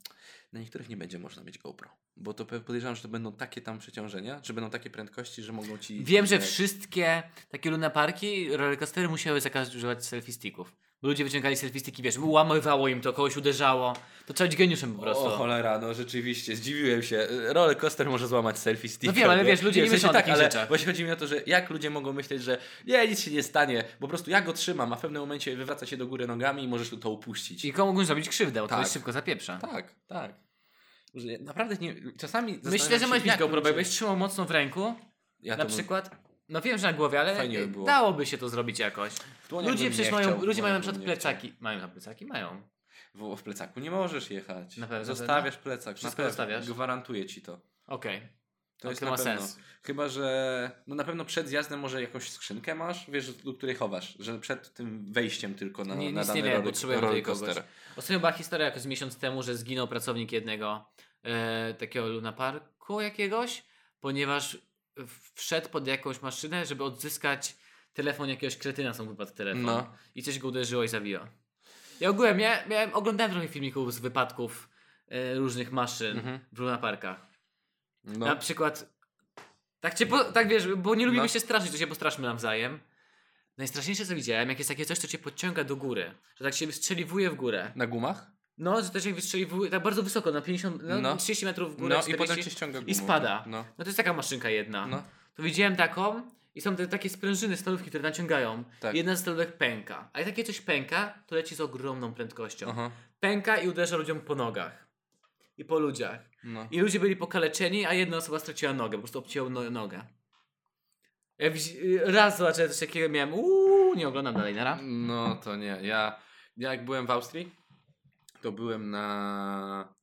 Speaker 2: na niektórych nie będzie można mieć GoPro. Bo to podejrzewam, że to będą takie tam przeciążenia, że będą takie prędkości, że mogą ci.
Speaker 1: Wiem, że wszystkie takie lunaparki, rollercoastery musiały zakazać używać selfie sticków. Bo ludzie wyciągali selfie sticki, wiesz, łamywało im to, kogoś uderzało. To trzeba być geniuszem po prostu.
Speaker 2: O cholera, no rzeczywiście, zdziwiłem się. Roller coaster może złamać selfie stick.
Speaker 1: No wiem, ale wiesz, ludzie nie myślą o takich
Speaker 2: ale
Speaker 1: rzeczach.
Speaker 2: Właśnie chodzi mi o to, że jak ludzie mogą myśleć, że nie, nic się nie stanie, bo po prostu ja go trzymam, a w pewnym momencie wywraca się do góry nogami i możesz to upuścić.
Speaker 1: I komu zrobić krzywdę, bo to
Speaker 2: Tak.
Speaker 1: dość szybko zapieprza.
Speaker 2: Tak, tak. Naprawdę nie, czasami
Speaker 1: Myślę, że możesz mieć GoPro, bo jakbyś trzymał mocno w ręku,
Speaker 2: ja
Speaker 1: na
Speaker 2: to
Speaker 1: przykład, no wiem, że na głowie, ale
Speaker 2: Fajnie by było.
Speaker 1: dałoby się to zrobić jakoś. Ludzie przecież mają,
Speaker 2: chciał,
Speaker 1: ludzie mają na przykład
Speaker 2: nie chciał.
Speaker 1: plecaki. Mają na plecaki? Mają.
Speaker 2: W, w plecaku nie możesz jechać.
Speaker 1: Na pewno,
Speaker 2: Zostawiasz plecak.
Speaker 1: Wszystko
Speaker 2: na
Speaker 1: zostawiasz?
Speaker 2: Gwarantuję ci to.
Speaker 1: Okej.
Speaker 2: To
Speaker 1: To
Speaker 2: jest
Speaker 1: to
Speaker 2: na
Speaker 1: ma
Speaker 2: pewno.
Speaker 1: sens.
Speaker 2: Chyba, że no na pewno przed zjazdem może jakąś skrzynkę masz, wiesz, do której chowasz, że przed tym wejściem tylko na,
Speaker 1: Nie,
Speaker 2: na
Speaker 1: nic
Speaker 2: dany
Speaker 1: nie wiem, potrzebuję
Speaker 2: roller
Speaker 1: kogoś.
Speaker 2: coaster.
Speaker 1: Ostatnio była historia jakoś miesiąc temu, że zginął pracownik jednego e, takiego lunaparku jakiegoś, ponieważ wszedł pod jakąś maszynę, żeby odzyskać telefon jakiegoś kretyna, mu wypadł telefon.
Speaker 2: No.
Speaker 1: I coś go uderzyło i zabiło. Ja ogółem miałem, miałem, oglądałem trochę filmików z wypadków e, różnych maszyn
Speaker 2: Mhm.
Speaker 1: w lunaparkach.
Speaker 2: No.
Speaker 1: Na przykład, tak, cię po, tak wiesz, bo nie lubimy
Speaker 2: No.
Speaker 1: się straszyć, to się postraszmy nawzajem. Najstraszniejsze co widziałem, jak jest takie coś, co cię podciąga do góry, że tak się wystrzeliwuje w górę.
Speaker 2: Na gumach?
Speaker 1: No, że to się wystrzeliwuje tak bardzo wysoko, na 50, no,
Speaker 2: No.
Speaker 1: 30 metrów w górę,
Speaker 2: No i
Speaker 1: 40,
Speaker 2: potem cię ściąga gumą.
Speaker 1: i spada.
Speaker 2: No.
Speaker 1: No to jest taka maszynka jedna.
Speaker 2: No.
Speaker 1: To widziałem taką i są te takie sprężyny, stalówki, które naciągają.
Speaker 2: Tak.
Speaker 1: Jedna z stalówek pęka. A jak takie coś pęka, to leci z ogromną prędkością.
Speaker 2: Aha.
Speaker 1: Pęka i uderza ludziom po nogach. I po ludziach.
Speaker 2: No.
Speaker 1: I ludzie byli pokaleczeni, a jedna osoba straciła nogę, po prostu obcięło no, nogę. Ja raz zobaczyłem coś takiego, miałem uuu, nie oglądam dalej, nara.
Speaker 2: No to nie. Ja, ja jak byłem w Austrii, to byłem na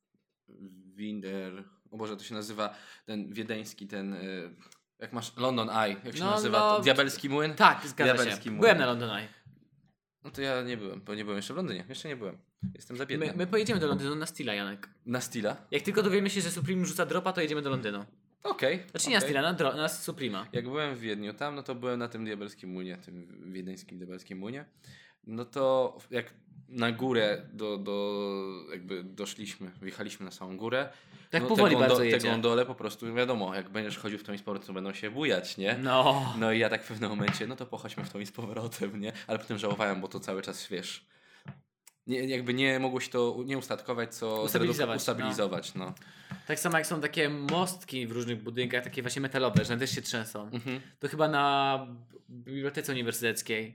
Speaker 2: Winder. O Boże, to się nazywa ten wiedeński, ten. y, Jak masz London Eye, jak się
Speaker 1: No,
Speaker 2: nazywa?
Speaker 1: no,
Speaker 2: Diabelski młyn?
Speaker 1: Tak, zgadza
Speaker 2: Diabelski
Speaker 1: się.
Speaker 2: młyn.
Speaker 1: Byłem na London Eye.
Speaker 2: No to ja nie byłem, bo nie byłem jeszcze w Londynie. Jeszcze nie byłem. Jestem za biedny.
Speaker 1: My, my pojedziemy do Londynu na Stila, Janek.
Speaker 2: Na Stila?
Speaker 1: Jak tylko dowiemy się, że Supreme rzuca dropa, to jedziemy do Londynu.
Speaker 2: Okej.
Speaker 1: Znaczy nie na. Stila, na, dro- na Suprema.
Speaker 2: Jak byłem w Wiedniu tam, no to byłem na tym diabelskim młynie, tym wiedeńskim diabelskim młynie. No to jak na górę do, do jakby doszliśmy, wjechaliśmy na samą górę.
Speaker 1: Tak
Speaker 2: no,
Speaker 1: powoli
Speaker 2: te
Speaker 1: bardzo
Speaker 2: Te
Speaker 1: jedzie.
Speaker 2: gondole po prostu, wiadomo, jak będziesz chodził w tą i z powrotem, to będą się bujać, nie?
Speaker 1: No.
Speaker 2: No i ja tak w pewnym momencie, no to pochodźmy w tą i z powrotem, nie? Ale potem żałowałem, bo to cały czas, wiesz, nie, jakby nie mogło się to nie ustatkować, co
Speaker 1: Ustabilizować,
Speaker 2: ustabilizować no.
Speaker 1: Tak samo jak są takie mostki w różnych budynkach, takie właśnie metalowe, że one też się trzęsą.
Speaker 2: Mhm.
Speaker 1: To chyba na Bibliotece Uniwersyteckiej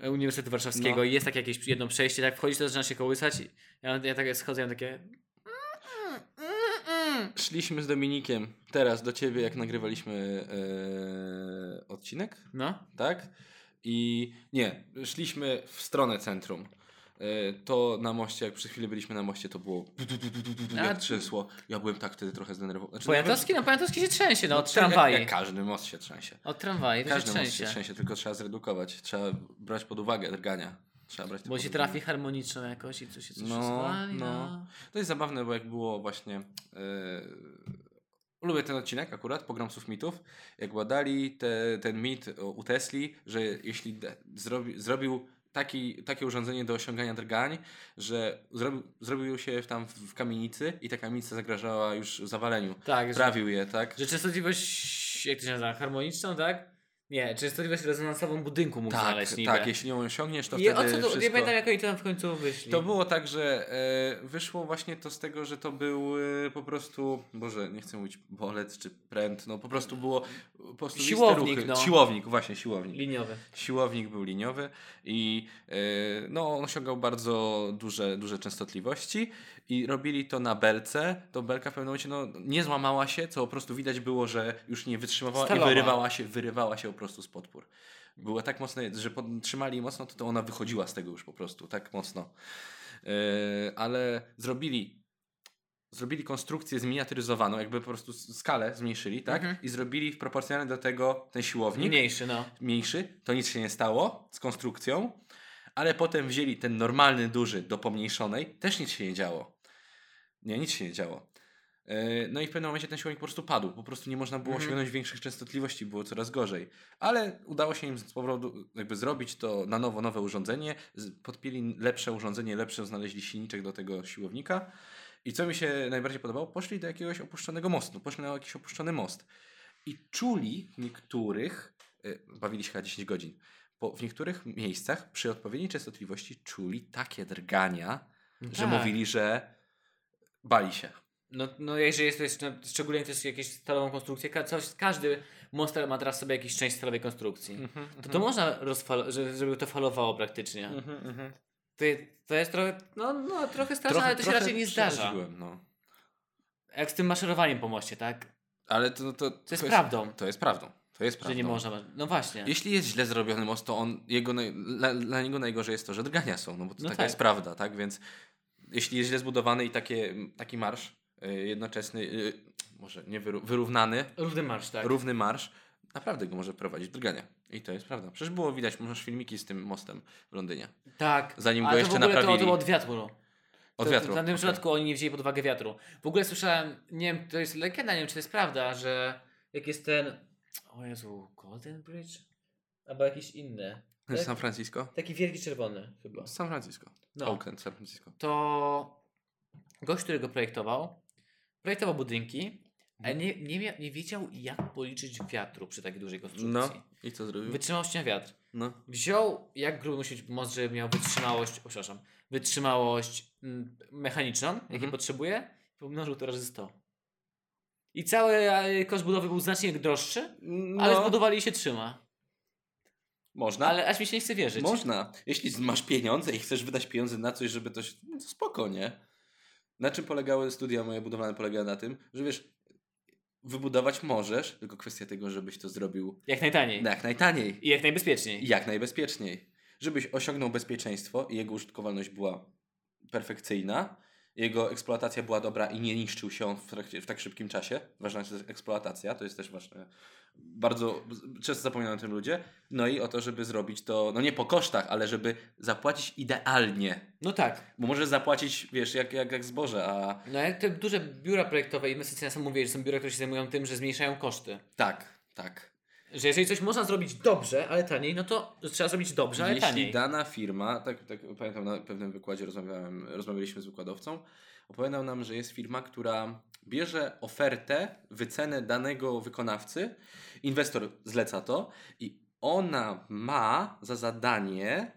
Speaker 1: Uniwersytetu Warszawskiego
Speaker 2: No.
Speaker 1: jest takie jakieś jedno przejście, tak wchodzisz, to zaczyna się kołysać i ja, ja tak schodzę, ja takie...
Speaker 2: Szliśmy z Dominikiem teraz do ciebie, jak nagrywaliśmy e, odcinek,
Speaker 1: No.
Speaker 2: tak? I nie, szliśmy w stronę centrum. E, to na moście, jak przez chwilę byliśmy na moście, to było jak trzęsło. Ja byłem tak wtedy trochę zdenerwowany. Znaczy,
Speaker 1: Pojatowski? No Pojatowski się trzęsie, no od
Speaker 2: jak,
Speaker 1: tramwaji.
Speaker 2: jak każdy most się trzęsie.
Speaker 1: Od tramwaji to się
Speaker 2: Każdy most się
Speaker 1: trzęsie.
Speaker 2: tylko trzeba zredukować. Trzeba brać pod uwagę drgania. Trzeba brać
Speaker 1: Bo się trafi harmoniczną jakoś i coś się coś
Speaker 2: No,
Speaker 1: rozwali,
Speaker 2: no.
Speaker 1: no.
Speaker 2: To jest zabawne, bo jak było właśnie. Yy, lubię ten odcinek akurat, pogromców mitów. Jak badali te, ten mit u Tesli, że jeśli de, zrobi, zrobił taki, takie urządzenie do osiągania drgań, że zrobił, zrobił się tam w, kamienicy i ta kamienica zagrażała już zawaleniu.
Speaker 1: Tak, że,
Speaker 2: Prawił je, tak?
Speaker 1: że częstotliwość, jak to się nazywa, harmoniczną, tak? Nie, częstotliwość rezonansową budynku mógł
Speaker 2: Tak,
Speaker 1: znaleźć niby.
Speaker 2: tak, jeśli ją osiągniesz, to
Speaker 1: I o
Speaker 2: wtedy
Speaker 1: co to, nie
Speaker 2: wszystko...
Speaker 1: pamiętam jak oni tam w końcu wyszli.
Speaker 2: To było tak, że e, wyszło właśnie to z tego, że to był e, po prostu, Boże, nie chcę mówić bolec czy pręt, no po prostu było po prostu
Speaker 1: Siłownik, no.
Speaker 2: Siłownik, właśnie siłownik.
Speaker 1: Liniowy.
Speaker 2: Siłownik był liniowy i e, no, on osiągał bardzo duże, duże częstotliwości i robili to na belce. To belka w pewnym momencie no, nie złamała się, co po prostu widać było, że już nie wytrzymywała
Speaker 1: Stalowa.
Speaker 2: i wyrywała się, wyrywała się po prostu z podpór. Była tak mocne, że trzymali mocno, to, to ona wychodziła z tego już po prostu, tak mocno. Yy, ale zrobili zrobili konstrukcję zminiaturyzowaną, jakby po prostu skalę zmniejszyli, tak?
Speaker 1: Mhm.
Speaker 2: I zrobili w proporcjonalnie do tego ten siłownik
Speaker 1: Mniejszy, no.
Speaker 2: mniejszy, to nic się nie stało z konstrukcją, ale potem wzięli ten normalny, duży do pomniejszonej, też nic się nie działo. Nie, nic się nie działo. Yy, No i w pewnym momencie ten siłownik po prostu padł. Po prostu nie można było
Speaker 1: Mhm.
Speaker 2: osiągnąć większych częstotliwości, było coraz gorzej. Ale udało się im z powodu jakby zrobić to na nowo, nowe urządzenie. Podpięli lepsze urządzenie, lepsze znaleźli silniczek do tego siłownika. I co mi się najbardziej podobało, poszli do jakiegoś opuszczonego mostu. Poszli na jakiś opuszczony most. I czuli niektórych, y, bawili się chyba 10 godzin, bo w niektórych miejscach przy odpowiedniej częstotliwości czuli takie drgania, że
Speaker 1: tak.
Speaker 2: mówili, że bali się.
Speaker 1: No, no jeżeli jest to jest, no, szczególnie to jest jakieś stalową konstrukcję, ka- coś, każdy monster ma teraz sobie jakąś część stalowej konstrukcji.
Speaker 2: Mhm,
Speaker 1: To to można rozfal- że- żeby to falowało praktycznie. To, je- to jest trochę, no, no trochę straszne, ale to się raczej nie zdarza.
Speaker 2: No.
Speaker 1: Jak z tym maszerowaniem po moście, tak?
Speaker 2: Ale to, to,
Speaker 1: To jest prawdą,
Speaker 2: To jest prawdą. To jest prawdą.
Speaker 1: że nie można. No właśnie.
Speaker 2: Jeśli jest źle zrobiony most, to on, jego, dla, dla niego najgorzej jest to, że drgania są, no bo to
Speaker 1: No
Speaker 2: taka
Speaker 1: tak.
Speaker 2: jest prawda, tak? Więc jeśli jest źle zbudowany i takie, taki marsz y, jednoczesny, y, może nie wyru- wyrównany,
Speaker 1: Równy marsz, tak.
Speaker 2: równy marsz, naprawdę go może prowadzić w drgania. I to jest prawda. Przecież było widać, masz filmiki z tym mostem w Londynie.
Speaker 1: Tak.
Speaker 2: Zanim go jeszcze
Speaker 1: ogóle to,
Speaker 2: naprawili.
Speaker 1: to było od wiatru. no.
Speaker 2: Od
Speaker 1: to,
Speaker 2: wiatru.
Speaker 1: W danym
Speaker 2: okej.
Speaker 1: przypadku oni nie wzięli pod uwagę wiatru. W ogóle słyszałem, nie wiem, to jest legenda, nie wiem czy to jest prawda, że jak jest ten, o Jezu, Golden Bridge? Albo jakiś inny. Tak?
Speaker 2: San Francisco?
Speaker 1: Taki wielki czerwony chyba.
Speaker 2: San Francisco.
Speaker 1: No.
Speaker 2: Oakland, San Francisco.
Speaker 1: To gość, który go projektował, projektował budynki, ale nie, nie, mia- nie wiedział jak policzyć wiatru przy takiej dużej konstrukcji.
Speaker 2: No. I co zrobił?
Speaker 1: Wytrzymałość na wiatr.
Speaker 2: No.
Speaker 1: Wziął, jak gruby musi być most, żeby miał wytrzymałość, o, przepraszam, wytrzymałość mm, mechaniczną, jakiej
Speaker 2: Mhm.
Speaker 1: potrzebuje, pomnożył to razy 100. I cały e, koszt budowy był znacznie droższy,
Speaker 2: no.
Speaker 1: ale zbudowali i się trzyma.
Speaker 2: Można.
Speaker 1: Ale aż mi się nie chce wierzyć.
Speaker 2: Można. Jeśli masz pieniądze i chcesz wydać pieniądze na coś, żeby to się... No to spoko, nie? Na czym polegały studia moje budowlane? Polegały na tym, że wiesz, wybudować możesz, tylko kwestia tego, żebyś to zrobił
Speaker 1: Jak najtaniej.
Speaker 2: jak najtaniej
Speaker 1: I jak najbezpieczniej.
Speaker 2: i jak najbezpieczniej. Żebyś osiągnął bezpieczeństwo i jego użytkowalność była perfekcyjna, jego eksploatacja była dobra i nie niszczył się on w, trakcie, w tak szybkim czasie. Ważna jest eksploatacja, to jest też ważne. Bardzo często zapominają o tym ludzie. No i o to, żeby zrobić to, no nie po kosztach, ale żeby zapłacić idealnie.
Speaker 1: No tak.
Speaker 2: Bo możesz zapłacić, wiesz, jak, jak, jak zboże, a
Speaker 1: No jak te duże biura projektowe, inwestycyjne są mówili, że są biura, które się zajmują tym, że zmniejszają koszty.
Speaker 2: tak, tak.
Speaker 1: Że jeżeli coś można zrobić dobrze, ale taniej, no to trzeba zrobić dobrze, ale
Speaker 2: Jeśli
Speaker 1: taniej.
Speaker 2: dana firma, tak, tak pamiętam na pewnym wykładzie rozmawiałem, rozmawialiśmy z wykładowcą, opowiadał nam, że jest firma, która bierze ofertę, wycenę danego wykonawcy, inwestor zleca to i ona ma za zadanie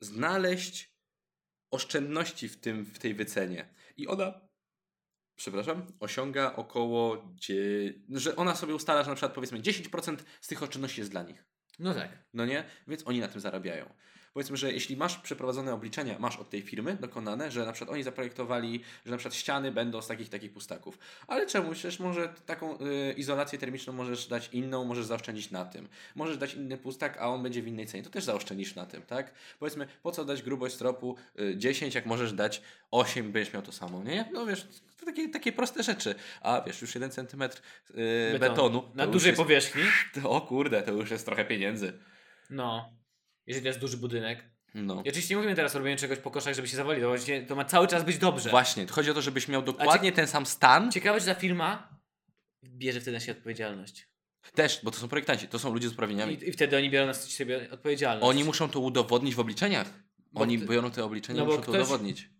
Speaker 2: znaleźć oszczędności w, tym, w tej wycenie. I ona, przepraszam, osiąga około, dzie- że ona sobie ustala, że na przykład powiedzmy 10% z tych oszczędności jest dla nich.
Speaker 1: No tak.
Speaker 2: No nie? Więc oni na tym zarabiają. Powiedzmy, że jeśli masz przeprowadzone obliczenia, masz od tej firmy dokonane, że na przykład oni zaprojektowali, że na przykład ściany będą z takich takich pustaków. Ale czemu? Przecież może taką y, izolację termiczną możesz dać inną, możesz zaoszczędzić na tym. Możesz dać inny pustak, a on będzie w innej cenie. To też zaoszczędzisz na tym, tak? Powiedzmy, po co dać grubość stropu y, 10, jak możesz dać 8, będziesz miał to samo, nie? No wiesz, to takie, takie proste rzeczy. A wiesz, już 1 cm y, betonu.
Speaker 1: Na
Speaker 2: to już
Speaker 1: dużej
Speaker 2: jest,
Speaker 1: powierzchni.
Speaker 2: to, O kurde, to już jest trochę pieniędzy.
Speaker 1: No. Jeżeli to jest duży budynek.
Speaker 2: No.
Speaker 1: I oczywiście nie mówimy teraz o robieniu czegoś po koszach, żeby się zawalić. To, to ma cały czas być dobrze.
Speaker 2: Właśnie, chodzi o to, żebyś miał dokładnie ten sam stan.
Speaker 1: Ciekawe, czy ta firma bierze wtedy na siebie odpowiedzialność.
Speaker 2: Też, bo to są projektanci, to są ludzie z uprawnieniami.
Speaker 1: I, I wtedy oni biorą na siebie odpowiedzialność.
Speaker 2: Oni muszą to udowodnić w obliczeniach.
Speaker 1: Bo
Speaker 2: Oni
Speaker 1: ty-
Speaker 2: biorą te obliczenia
Speaker 1: no
Speaker 2: muszą to
Speaker 1: ktoś-
Speaker 2: udowodnić.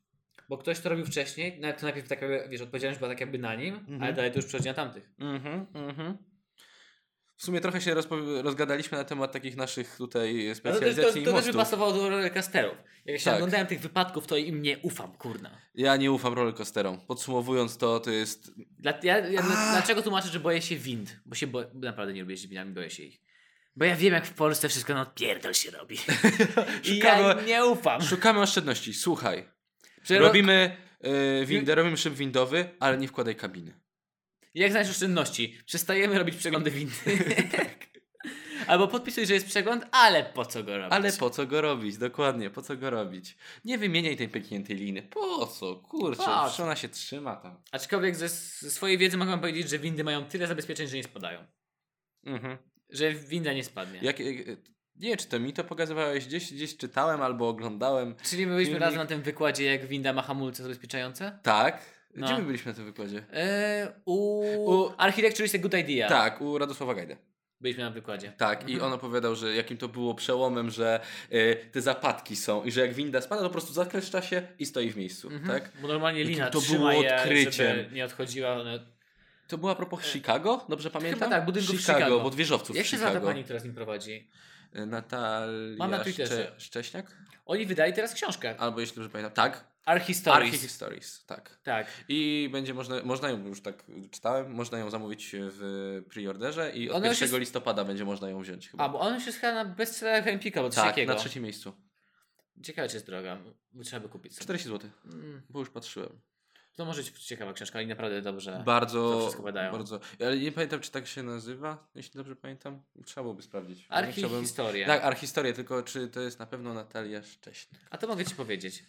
Speaker 1: Bo ktoś to robił wcześniej, to najpierw taka, wiesz, odpowiedzialność była tak jakby na nim,
Speaker 2: Mhm.
Speaker 1: ale dalej to już przechodzi na tamtych.
Speaker 2: Mhm, mhm. W sumie trochę się rozgadaliśmy na temat takich naszych tutaj
Speaker 1: Ale to,
Speaker 2: specjalizacji
Speaker 1: to,
Speaker 2: i
Speaker 1: to też by pasowało do rollercoasterów. Jak się
Speaker 2: Tak.
Speaker 1: oglądałem tych wypadków, to im nie ufam, kurna.
Speaker 2: Ja nie ufam rollercoasterom. Podsumowując to, to jest...
Speaker 1: Dla, ja, ja, dlaczego tłumaczę, że boję się wind? Bo się bo, naprawdę nie lubię jeździć windami, boję się ich. Bo ja wiem, jak w Polsce wszystko na odpierdol się robi. I ja
Speaker 2: Szukamy-
Speaker 1: nie ufam.
Speaker 2: Szukamy oszczędności. Słuchaj. Robimy y, windę, robimy szyb windowy, ale nie wkładaj kabiny.
Speaker 1: Jak znaleźć oszczędności? Przestajemy robić przeglądy windy. Albo podpisuj, że jest przegląd, ale po co go robić?
Speaker 2: Ale po co go robić? Dokładnie, po co go robić? Nie wymieniaj tej pękniętej liny. Po co? Kurczę, przecież ona się trzyma tam.
Speaker 1: Aczkolwiek ze, ze swojej wiedzy mogę powiedzieć, że windy mają tyle zabezpieczeń, że nie spadają.
Speaker 2: Mhm.
Speaker 1: Że winda nie spadnie.
Speaker 2: Jak, y, nie wiem, czy to mi to pokazywałeś, gdzieś, gdzieś czytałem albo oglądałem.
Speaker 1: Czyli my byliśmy
Speaker 2: Filmik.
Speaker 1: razem na tym wykładzie, jak winda ma hamulce zabezpieczające?
Speaker 2: Tak.
Speaker 1: No.
Speaker 2: Gdzie my byliśmy na tym wykładzie?
Speaker 1: Eee, u...
Speaker 2: U-
Speaker 1: Architecture is a good idea.
Speaker 2: Tak, u Radosława Gajdy.
Speaker 1: Byliśmy na wykładzie.
Speaker 2: Tak, i
Speaker 1: Mhm.
Speaker 2: on opowiadał, że jakim to było przełomem, że y, te zapadki są i że jak winda spada, to po prostu zakleszcza się i stoi w miejscu,
Speaker 1: Mhm.
Speaker 2: tak?
Speaker 1: Bo normalnie lina
Speaker 2: to
Speaker 1: trzyma
Speaker 2: było
Speaker 1: je,
Speaker 2: odkryciem.
Speaker 1: żeby nie odchodziła. One...
Speaker 2: To było a propos Chicago, dobrze pamiętam?
Speaker 1: tak, budynków w
Speaker 2: Chicago,
Speaker 1: Chicago.
Speaker 2: bo wieżowców
Speaker 1: Jak się nazywa pani, która z nim prowadzi?
Speaker 2: Y, Natalia
Speaker 1: Mam na Twitterze.
Speaker 2: Szcze- Szcześniak?
Speaker 1: Oni wydali teraz książkę.
Speaker 2: Albo jeśli dobrze pamiętam, tak.
Speaker 1: Archistories.
Speaker 2: Archive Stories, tak.
Speaker 1: Tak.
Speaker 2: I będzie można, można ją, już tak czytałem, można ją zamówić w preorderze i od
Speaker 1: Ona już
Speaker 2: 1
Speaker 1: jest-
Speaker 2: listopada będzie można ją wziąć chyba.
Speaker 1: A, bo on już jest chyba na bestsellerach Empika, bo
Speaker 2: tak,
Speaker 1: takiego.
Speaker 2: na trzecim miejscu.
Speaker 1: Ciekawe, czy jest droga. Trzeba by kupić sobie.
Speaker 2: 40 zł,
Speaker 1: Mm,
Speaker 2: bo już patrzyłem.
Speaker 1: To może być ciekawa książka i naprawdę dobrze. to
Speaker 2: Bardzo,
Speaker 1: wszystko badają.
Speaker 2: bardzo. Ale nie pamiętam, czy tak się nazywa, jeśli dobrze pamiętam. Trzeba byłoby sprawdzić.
Speaker 1: Archihistoria.
Speaker 2: Tak, archistoria, tylko czy to jest na pewno Natalia Szcześniak?
Speaker 1: A to mogę ci powiedzieć.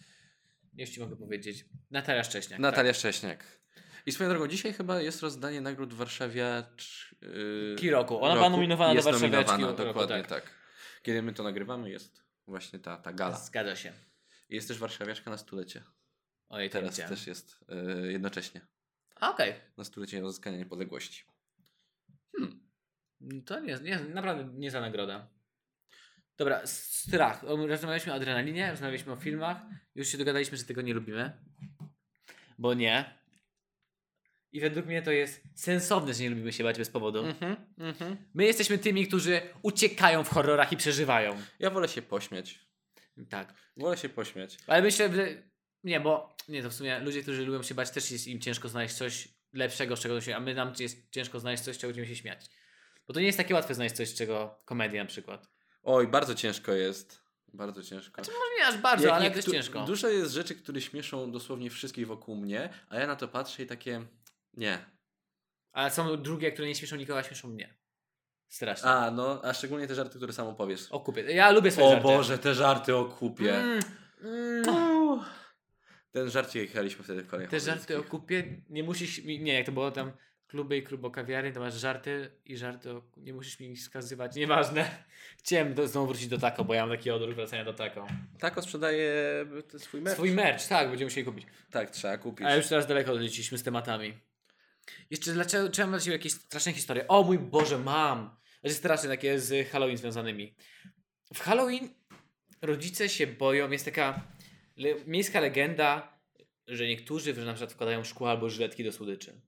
Speaker 1: Ci mogę powiedzieć. Natalia Szcześniak.
Speaker 2: Natalia Szcześniak. I swoją drogą, dzisiaj chyba jest rozdanie nagród Warszawiacz... Yy,
Speaker 1: Ki roku. Ona była nominowana do
Speaker 2: jest
Speaker 1: Warszawiaczki
Speaker 2: nominowana,
Speaker 1: roku,
Speaker 2: dokładnie
Speaker 1: tak.
Speaker 2: tak. Kiedy my to nagrywamy, jest właśnie ta, ta
Speaker 1: Tak.
Speaker 2: gala.
Speaker 1: Zgadza się.
Speaker 2: Jest też Warszawiaczka na stulecie.
Speaker 1: Ojej,
Speaker 2: Teraz też jest yy, jednocześnie.
Speaker 1: Okej.
Speaker 2: Na stulecie odzyskania niepodległości.
Speaker 1: To nie, nie, naprawdę nie za nagroda. Dobra, strach. Rozmawialiśmy o adrenalinie, rozmawialiśmy o filmach. Już się dogadaliśmy, że tego nie lubimy. Bo nie. I według mnie to jest sensowne, że nie lubimy się bać bez powodu.
Speaker 2: Mhm, mhm.
Speaker 1: My jesteśmy tymi, którzy uciekają w horrorach i przeżywają.
Speaker 2: Ja wolę się pośmiać.
Speaker 1: Tak.
Speaker 2: Wolę się pośmiać.
Speaker 1: Ale myślę, że. Nie, bo. Nie, to w sumie ludzie, którzy lubią się bać, też jest im ciężko znaleźć coś lepszego, z czego się. A my nam jest ciężko znaleźć coś, z czego będziemy się śmiać. Bo to nie jest takie łatwe znaleźć coś, z czego komedię na przykład.
Speaker 2: Oj, bardzo ciężko jest. Bardzo ciężko.
Speaker 1: Może nie aż bardzo,
Speaker 2: Jak
Speaker 1: ale też ciężko.
Speaker 2: Dużo jest rzeczy, które śmieszą dosłownie wszystkich wokół mnie, a ja na to patrzę i takie. Nie.
Speaker 1: Ale są drugie, które nie śmieszą nikogo, a śmieszą mnie. Strasznie.
Speaker 2: A, no, a szczególnie te żarty, które sam opowiesz.
Speaker 1: O kupie. Ja lubię swoje
Speaker 2: O
Speaker 1: żarty.
Speaker 2: Boże, te żarty o kupie.
Speaker 1: Mm, mm.
Speaker 2: Ten żart jechaliśmy wtedy w kolejnych
Speaker 1: Te żarty o kupie, nie musisz nie jak to było tam kluby i klubo kawiary, to masz żarty i żarty o, nie musisz mi wskazywać, nieważne. Chciałem do, znowu wrócić do tako, bo ja mam taki odruch wracania do tako.
Speaker 2: Tako sprzedaje t- swój merch.
Speaker 1: Swój merch, tak, będziemy musieli kupić.
Speaker 2: Tak, trzeba kupić.
Speaker 1: Ale już teraz daleko odleciliśmy z tematami. Jeszcze dlaczego, czy mam dla Ciebie jakieś straszne historie? O mój Boże, mam! Znaczy straszne, takie z Halloween związanymi. W Halloween rodzice się boją, jest taka le, miejska legenda, że niektórzy że na przykład wkładają szkło albo żyletki do słodyczy.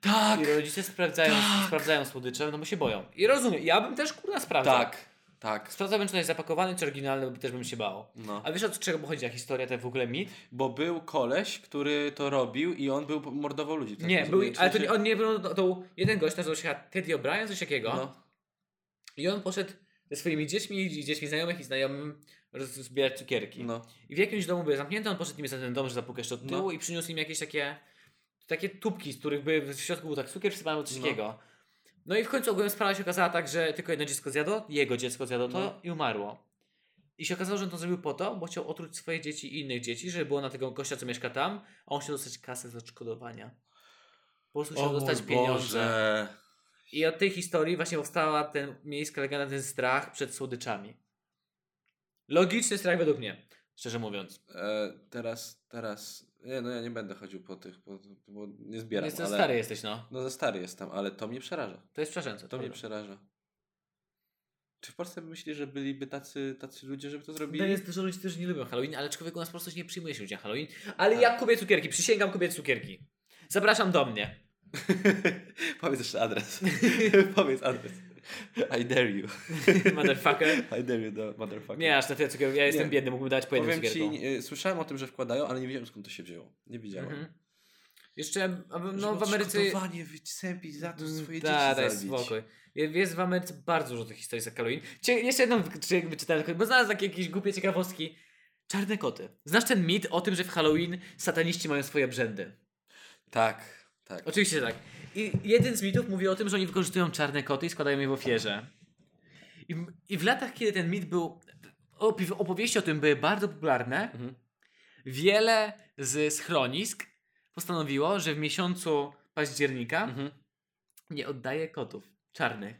Speaker 2: Tak!
Speaker 1: I rodzice sprawdzają,
Speaker 2: tak.
Speaker 1: sprawdzają słodycze, no bo się boją. I rozumiem, ja bym też kurna sprawdzał.
Speaker 2: Tak, tak.
Speaker 1: Sprawdzałbym, czy to jest zapakowane, czy oryginalne, bo też bym się bał.
Speaker 2: No.
Speaker 1: A wiesz od czego pochodzi ta historia, to w ogóle mit?
Speaker 2: Bo był koleś, który to robił i on był mordował ludzi. ten
Speaker 1: nie, był, ale to, on nie był, to, to był jeden gość, nazywał się Teddy O'Brien, coś takiego.
Speaker 2: No.
Speaker 1: I on poszedł ze swoimi dziećmi i dziećmi znajomych i znajomym zbierać cukierki.
Speaker 2: No.
Speaker 1: I w jakimś domu były zamknięte, on poszedł im za ten dom, że zapukał jeszcze od tyłu
Speaker 2: No.
Speaker 1: i przyniósł im jakieś takie, takie tubki, z których by w środku był tak cukier wsypany coś
Speaker 2: No.
Speaker 1: takiego. No i w końcu ogólnie sprawa się okazała tak, że tylko jedno dziecko zjadło, jego dziecko zjadło to
Speaker 2: No.
Speaker 1: i umarło. I się okazało, że on to zrobił po to, bo chciał otruć swoje dzieci i innych dzieci, żeby było na tego gościa, co mieszka tam, a on chciał dostać kasę z odszkodowania. Po prostu chciał dostać pieniądze. I od tej historii właśnie powstała ten miejska legenda, ten strach przed słodyczami. Logiczny strach według mnie, szczerze mówiąc.
Speaker 2: E, teraz, teraz, nie no ja nie będę chodził po tych, po, bo nie zbieram,
Speaker 1: Jest
Speaker 2: ale...
Speaker 1: stary jesteś, no.
Speaker 2: No za stary jestem, ale to mnie przeraża.
Speaker 1: To jest przerażające.
Speaker 2: To mnie przeraża. Czy w Polsce myślisz, że byliby tacy, tacy ludzie, żeby to zrobili?
Speaker 1: No jest dużo ludzi, którzy nie lubią Halloween, ale człowiek u nas po prostu nie przyjmuje się ludzie Halloween. Ale ja kupię cukierki, przysięgam kupię cukierki. Zapraszam do mnie.
Speaker 2: Powiedz jeszcze adres. Powiedz adres. I dare you.
Speaker 1: Motherfucker.
Speaker 2: I dare you, do motherfucker.
Speaker 1: Nie, aż na tyle cukierków. Ja jestem
Speaker 2: Nie.
Speaker 1: biedny, mógłbym dać po jednym
Speaker 2: Powiem ci, nie, słyszałem o tym, że wkładają, ale nie wiedziałem skąd to się wzięło. Nie wiedziałem.
Speaker 1: Mhm. Jeszcze, no w Ameryce...
Speaker 2: wycępić za to swoje
Speaker 1: Da,
Speaker 2: dzieci
Speaker 1: daj
Speaker 2: zabić.
Speaker 1: spokój. Je- Jest w Ameryce bardzo dużo tych historii z Halloween. Cie, jeszcze jedną wyczytałem, tylko- bo znalazłem takie jakieś głupie ciekawostki. Czarne koty. Znasz ten mit o tym, że w Halloween sataniści mają swoje brzędy?
Speaker 2: Tak, tak.
Speaker 1: Oczywiście tak. I jeden z mitów mówi o tym, że oni wykorzystują czarne koty i składają je w ofierze. I, w- i w latach, kiedy ten mit był, opowieści o tym były bardzo popularne,
Speaker 2: Mhm.
Speaker 1: wiele z schronisk postanowiło, że w miesiącu października
Speaker 2: Mhm.
Speaker 1: nie oddaje kotów czarnych.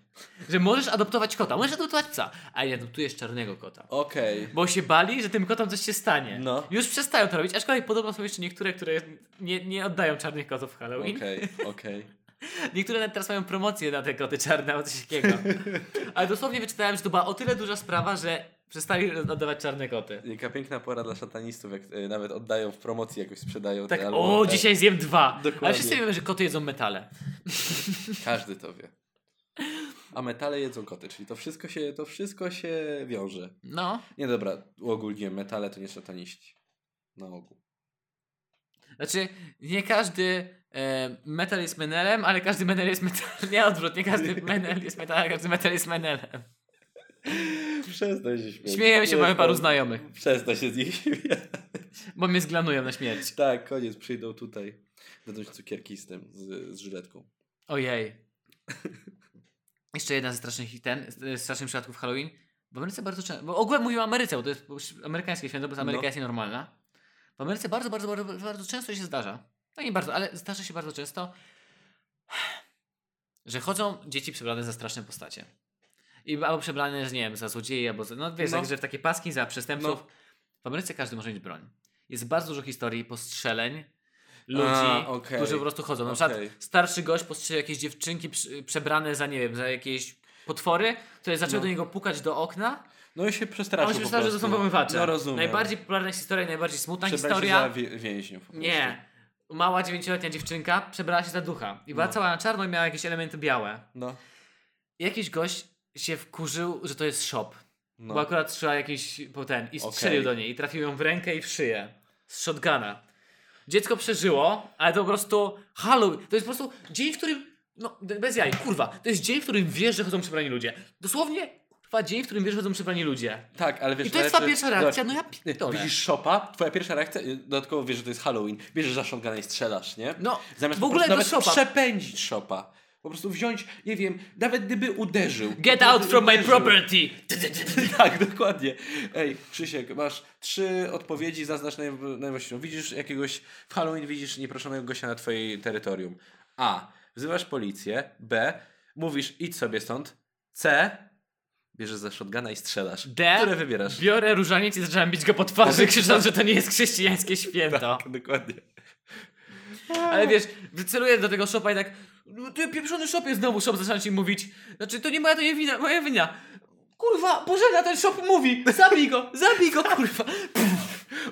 Speaker 1: Że możesz adoptować kota, możesz adoptować psa, a nie adoptujesz czarnego kota.
Speaker 2: Okej.
Speaker 1: Bo się bali, że tym kotom coś się stanie.
Speaker 2: No.
Speaker 1: Już przestają to robić, aczkolwiek podobno są jeszcze niektóre, które nie, nie oddają czarnych kotów w Halloween.
Speaker 2: Okej, okej.
Speaker 1: Niektóre nawet teraz mają promocję na te koty czarne albo coś takiego. Ale dosłownie wyczytałem, że to była o tyle duża sprawa, że przestali oddawać czarne koty.
Speaker 2: Jaka piękna pora dla satanistów, jak e, nawet oddają w promocji, jakoś sprzedają
Speaker 1: Tak,
Speaker 2: te
Speaker 1: o,
Speaker 2: te...
Speaker 1: dzisiaj zjem dwa. Ale
Speaker 2: Dokładnie.
Speaker 1: wszyscy wiemy, że koty jedzą metale.
Speaker 2: Każdy to wie. A metale jedzą koty, czyli to wszystko się, to wszystko się wiąże.
Speaker 1: No.
Speaker 2: Nie dobra, uogólnie metale to nie sataniści. Na ogół.
Speaker 1: Znaczy, nie każdy metal jest menelem, ale każdy menel jest metal. Nie odwrót, nie każdy menel jest metal, ale każdy metal jest menelem.
Speaker 2: Przestań się śmiać.
Speaker 1: Śmiejemy się, mamy paru znajomych,
Speaker 2: Przestań się z nich śmiać.
Speaker 1: bo mnie zglanują na śmierć.
Speaker 2: Tak, koniec, przyjdą tutaj. Dadzą ci cukierki z tym, z, z żyletką.
Speaker 1: Ojej. Jeszcze jedna ze strasznych, ten, z strasznych przypadków Halloween. W Ameryce bardzo często, bo ogółem mówimy o Ameryce, bo to jest amerykańskie święto, bo Ameryka
Speaker 2: No.
Speaker 1: jest nienormalna. W Ameryce bardzo, bardzo, bardzo, bardzo często się zdarza. No nie bardzo, ale zdarza się bardzo często, że chodzą dzieci przebrane za straszne postacie. I albo przebrane, że nie wiem, za złodzieje, albo za, no wiesz,
Speaker 2: No.
Speaker 1: że w takie paski za przestępców.
Speaker 2: No.
Speaker 1: W Ameryce każdy może mieć broń. Jest bardzo dużo historii postrzeleń ludzi,
Speaker 2: A, okej.
Speaker 1: którzy po prostu chodzą. Na przykład starszy gość postrzelił jakieś dziewczynki przebrane za, nie wiem, za jakieś potwory, które zaczęły
Speaker 2: No.
Speaker 1: do niego pukać do okna,
Speaker 2: No i się przestraszył
Speaker 1: on się przestraszył, że to są pomywacze.
Speaker 2: No rozumiem.
Speaker 1: Najbardziej popularna historia, najbardziej smutna
Speaker 2: Przebrać się
Speaker 1: historia.
Speaker 2: za wie, więźniów.
Speaker 1: Nie. Mała dziewięcioletnia dziewczynka przebrała się za ducha. I była
Speaker 2: No.
Speaker 1: cała na czarno i miała jakieś elementy białe.
Speaker 2: No.
Speaker 1: I jakiś gość się wkurzył, że to jest shop.
Speaker 2: no.
Speaker 1: Bo akurat strzela jakiś po ten i strzelił
Speaker 2: Okej.
Speaker 1: do niej i trafił ją w rękę i w szyję. Z shotguna. Dziecko przeżyło, ale to po prostu Halloween. To jest po prostu dzień, w którym. No, bez jaj, kurwa. To jest dzień, w którym wiesz, że chodzą przebrani ludzie. Dosłownie, kurwa, dzień, w którym wiesz, że chodzą przebrani ludzie.
Speaker 2: Tak, ale wiesz...
Speaker 1: I to jest twoja pierwsza reakcja, no ja pierdolę.
Speaker 2: Widzisz szopa, twoja pierwsza reakcja, y, dodatkowo wiesz, że to jest Halloween, bierzesz za shotguna i strzelasz, nie?
Speaker 1: No,
Speaker 2: Zamiast
Speaker 1: w ogóle do szopa.
Speaker 2: przepędzić szopa. Po prostu wziąć, nie wiem, nawet gdyby uderzył.
Speaker 1: Get out from my
Speaker 2: uderzył.
Speaker 1: property!
Speaker 2: tak, dokładnie. Ej, Krzysiek, masz trzy odpowiedzi, zaznacz naj- najważniejszą. Widzisz jakiegoś, w Halloween widzisz nieproszonego gościa na twojej terytorium. A. Wzywasz policję. B. Mówisz, idź sobie stąd. C. Bierzesz za shotguna i strzelasz.
Speaker 1: D.
Speaker 2: Które wybierasz?
Speaker 1: Biorę różaniec i zacząłem bić go po twarzy, krzycząc, że to nie jest chrześcijańskie święto.
Speaker 2: Tak, dokładnie.
Speaker 1: Ale wiesz, wyceluję do tego szopa i tak, no ty pieprzony szopie znowu szop zaczyna ci mówić. Znaczy to nie moja, to nie wina, moja wina. Kurwa, Bożena, ten szop mówi, zabij go, zabij go, kurwa.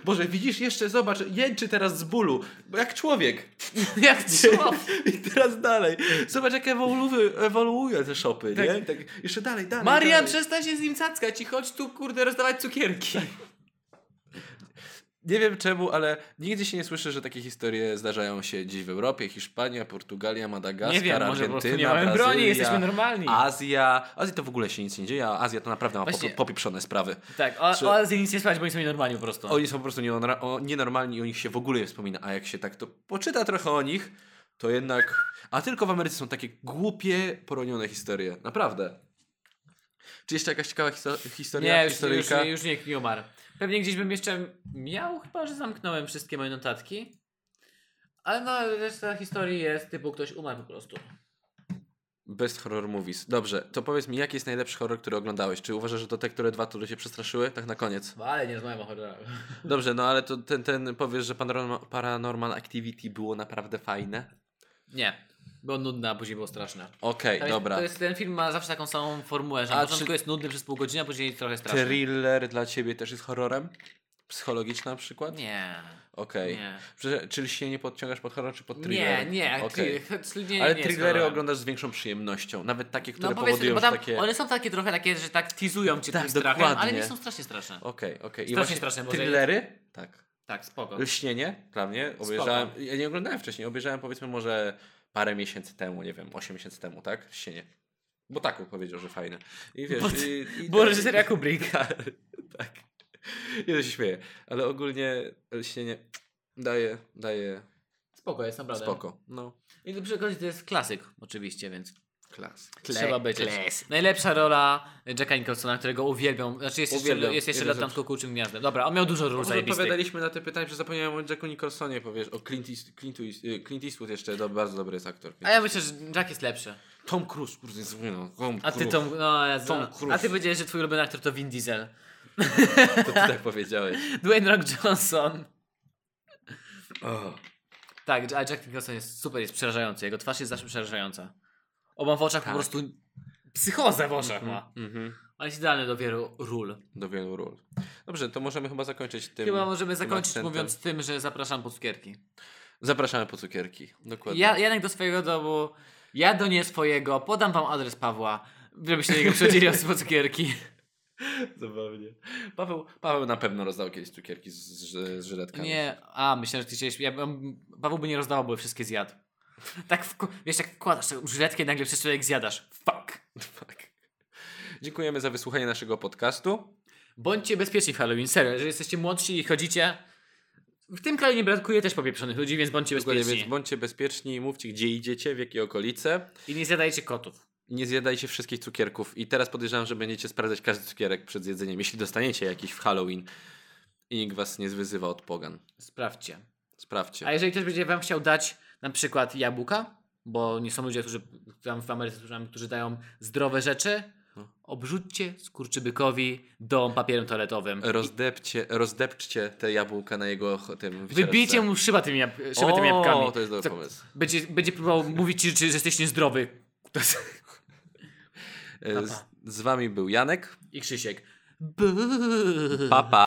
Speaker 2: Boże, widzisz jeszcze, zobacz, jęczy teraz z bólu, jak człowiek.
Speaker 1: Jak szop.
Speaker 2: I teraz dalej. Zobacz, jak ewoluują, ewoluują te szopy,
Speaker 1: Tak.
Speaker 2: nie? Tak, jeszcze dalej, dalej.
Speaker 1: Marian,
Speaker 2: dalej.
Speaker 1: przestań się z nim cackać i chodź tu, kurde, rozdawać cukierki.
Speaker 2: Nie wiem czemu, ale nigdy się nie słyszy, że takie historie zdarzają się gdzieś w Europie, Hiszpania, Portugalia, Madagaskar,
Speaker 1: Nie wiem, może
Speaker 2: Argentyna,
Speaker 1: nie mamy
Speaker 2: Brazylia,
Speaker 1: broni, jesteśmy normalni.
Speaker 2: Azja. Azji to w ogóle się nic nie dzieje, a Azja to naprawdę ma
Speaker 1: Właśnie-
Speaker 2: popieprzone sprawy.
Speaker 1: Tak, o,
Speaker 2: Czy-
Speaker 1: o Azji nic nie słychać, bo oni są nienormalni po prostu.
Speaker 2: Oni są po prostu nienormalni i o nich się w ogóle nie wspomina, a jak się tak to poczyta trochę o nich, to jednak... A tylko w Ameryce są takie głupie, poronione historie. Naprawdę. Czy jeszcze jakaś ciekawa histo- historia?
Speaker 1: Nie, już, już,
Speaker 2: historyjka?
Speaker 1: już nikt nie umarł. Pewnie gdzieś bym jeszcze miał, chyba że zamknąłem wszystkie moje notatki. Ale no, reszta historii jest typu ktoś umarł po prostu.
Speaker 2: Best horror movies. Dobrze, to powiedz mi, jaki jest najlepszy horror, który oglądałeś? Czy uważasz, że to te, które dwa, które się przestraszyły? Tak na koniec.
Speaker 1: No, ale nie rozmawiam o horrorach.
Speaker 2: Dobrze, no ale to ten, ten powiesz, że Paranormal, Paranormal Activity było naprawdę fajne?
Speaker 1: Nie, było nudne, a później było straszne.
Speaker 2: Okej,
Speaker 1: jest,
Speaker 2: dobra.
Speaker 1: to jest, ten film ma zawsze taką samą formułę, że
Speaker 2: A
Speaker 1: na
Speaker 2: czy-
Speaker 1: początku jest nudny przez pół godziny, a później trochę straszny.
Speaker 2: Thriller dla ciebie też jest horrorem? Psychologiczny na przykład?
Speaker 1: Nie,
Speaker 2: Okej. Prze- Czyli się nie podciągasz pod horror czy pod thriller?
Speaker 1: Nie, nie, okay. nie,
Speaker 2: Ale
Speaker 1: nie
Speaker 2: thrillery oglądasz z większą przyjemnością. Nawet takie, które
Speaker 1: No
Speaker 2: powodują,
Speaker 1: bo tam
Speaker 2: takie...
Speaker 1: one są takie trochę takie, że tak teasują cię
Speaker 2: Tak,
Speaker 1: tym strachem, ale nie są strasznie straszne.
Speaker 2: Okej, okej. I
Speaker 1: Strasznie straszne,
Speaker 2: Thrillery? Tak.
Speaker 1: Tak, spoko.
Speaker 2: Lśnienie dla mnie. Obejrzałem, ja nie oglądałem wcześniej, obejrzałem powiedzmy może parę miesięcy temu, nie wiem, 8 miesięcy temu, tak? Lśnienie. Bo tak powiedział, że fajne. I wiesz,
Speaker 1: Bo-
Speaker 2: i, i
Speaker 1: Bo
Speaker 2: tak-
Speaker 1: reżyseria Kubrick.
Speaker 2: tak. Nie to się śmieję. Ale ogólnie lśnienie daje, daje
Speaker 1: Spoko jest, naprawdę.
Speaker 2: spoko. No.
Speaker 1: I do przykładu to jest klasyk, oczywiście, więc
Speaker 2: Klas.
Speaker 1: trzeba być. Najlepsza rola Jacka Nicholsona, którego uwielbiam. Znaczy jest jeszcze,
Speaker 2: Uwielbiam.
Speaker 1: jest jeszcze latam
Speaker 2: z
Speaker 1: kukułczym gniazdem. Dobra, on miał dużo ról zajebistych.
Speaker 2: odpowiadaliśmy na te pytania, że zapomniałem o Jacku Nicholsonie, powiesz, o Clint, East, Clint, East, y, Clint Eastwood jeszcze, do, bardzo dobry jest aktor.
Speaker 1: A ja myślę, że Jack jest lepszy.
Speaker 2: Tom Cruise, kurde, jest no, Tom
Speaker 1: A ty
Speaker 2: Cruise.
Speaker 1: Tom, no, Jezu.
Speaker 2: Tom Cruise.
Speaker 1: A ty powiedziałeś, że twój ulubiony aktor to Vin Diesel.
Speaker 2: To ty tak powiedziałeś.
Speaker 1: Dwayne Rock Johnson.
Speaker 2: O.
Speaker 1: Tak, a Jack Nicholson jest super, jest przerażający. Jego twarz jest zawsze przerażająca. On ma w oczach
Speaker 2: Tak.
Speaker 1: po prostu psychozę w oczach ma.
Speaker 2: Mhm.
Speaker 1: On jest idealny do wielu ról.
Speaker 2: Do wielu ról. Dobrze, to możemy chyba zakończyć tym.
Speaker 1: Chyba możemy zakończyć
Speaker 2: akcentem.
Speaker 1: mówiąc tym, że zapraszam po cukierki.
Speaker 2: Zapraszamy po cukierki. Dokładnie.
Speaker 1: Ja, Janek do swojego domu, ja do nie swojego, podam wam adres Pawła, żebyście do niego przychodzili po cukierki.
Speaker 2: Zabawnie. Paweł, Paweł na pewno rozdał kiedyś cukierki z, z, z żyletkami.
Speaker 1: Nie, a myślę, że ty chciałeś, ja, Paweł by nie rozdawał, bo wszystkie zjadł. Tak, wiesz, jak wkładasz tę żyletkę i nagle przez człowiek zjadasz. Fuck.
Speaker 2: Tak. Dziękujemy za wysłuchanie naszego podcastu.
Speaker 1: Bądźcie bezpieczni w Halloween, serio, jeżeli jesteście młodsi i chodzicie... W tym kraju nie brakuje też popieprzonych ludzi, więc bądźcie
Speaker 2: Dokładnie,
Speaker 1: bezpieczni.
Speaker 2: więc bądźcie bezpieczni, mówcie gdzie idziecie, w jakie okolice.
Speaker 1: I nie zjadajcie kotów.
Speaker 2: Nie zjadajcie wszystkich cukierków. I teraz podejrzewam, że będziecie sprawdzać każdy cukierek przed jedzeniem, jeśli dostaniecie jakiś w Halloween i nikt was nie zwyzywa od pogan.
Speaker 1: Sprawdźcie.
Speaker 2: Sprawdźcie.
Speaker 1: A jeżeli ktoś będzie wam chciał dać na przykład jabłka, bo nie są ludzie, którzy tam w Ameryce, słyszałem, którzy dają zdrowe rzeczy,
Speaker 2: No.
Speaker 1: obrzućcie skurczybykowi dom papierem toaletowym.
Speaker 2: Rozdepcie, rozdepczcie te jabłka na jego tym
Speaker 1: Wybijcie mu szyba tymi, jab- szybę tymi jabłkami.
Speaker 2: O, to jest dobry pomysł.
Speaker 1: Będzie, będzie próbował mówić ci, że jesteś niezdrowy.
Speaker 2: E, Z, z wami był Janek.
Speaker 1: I Krzysiek.
Speaker 2: Pa, pa.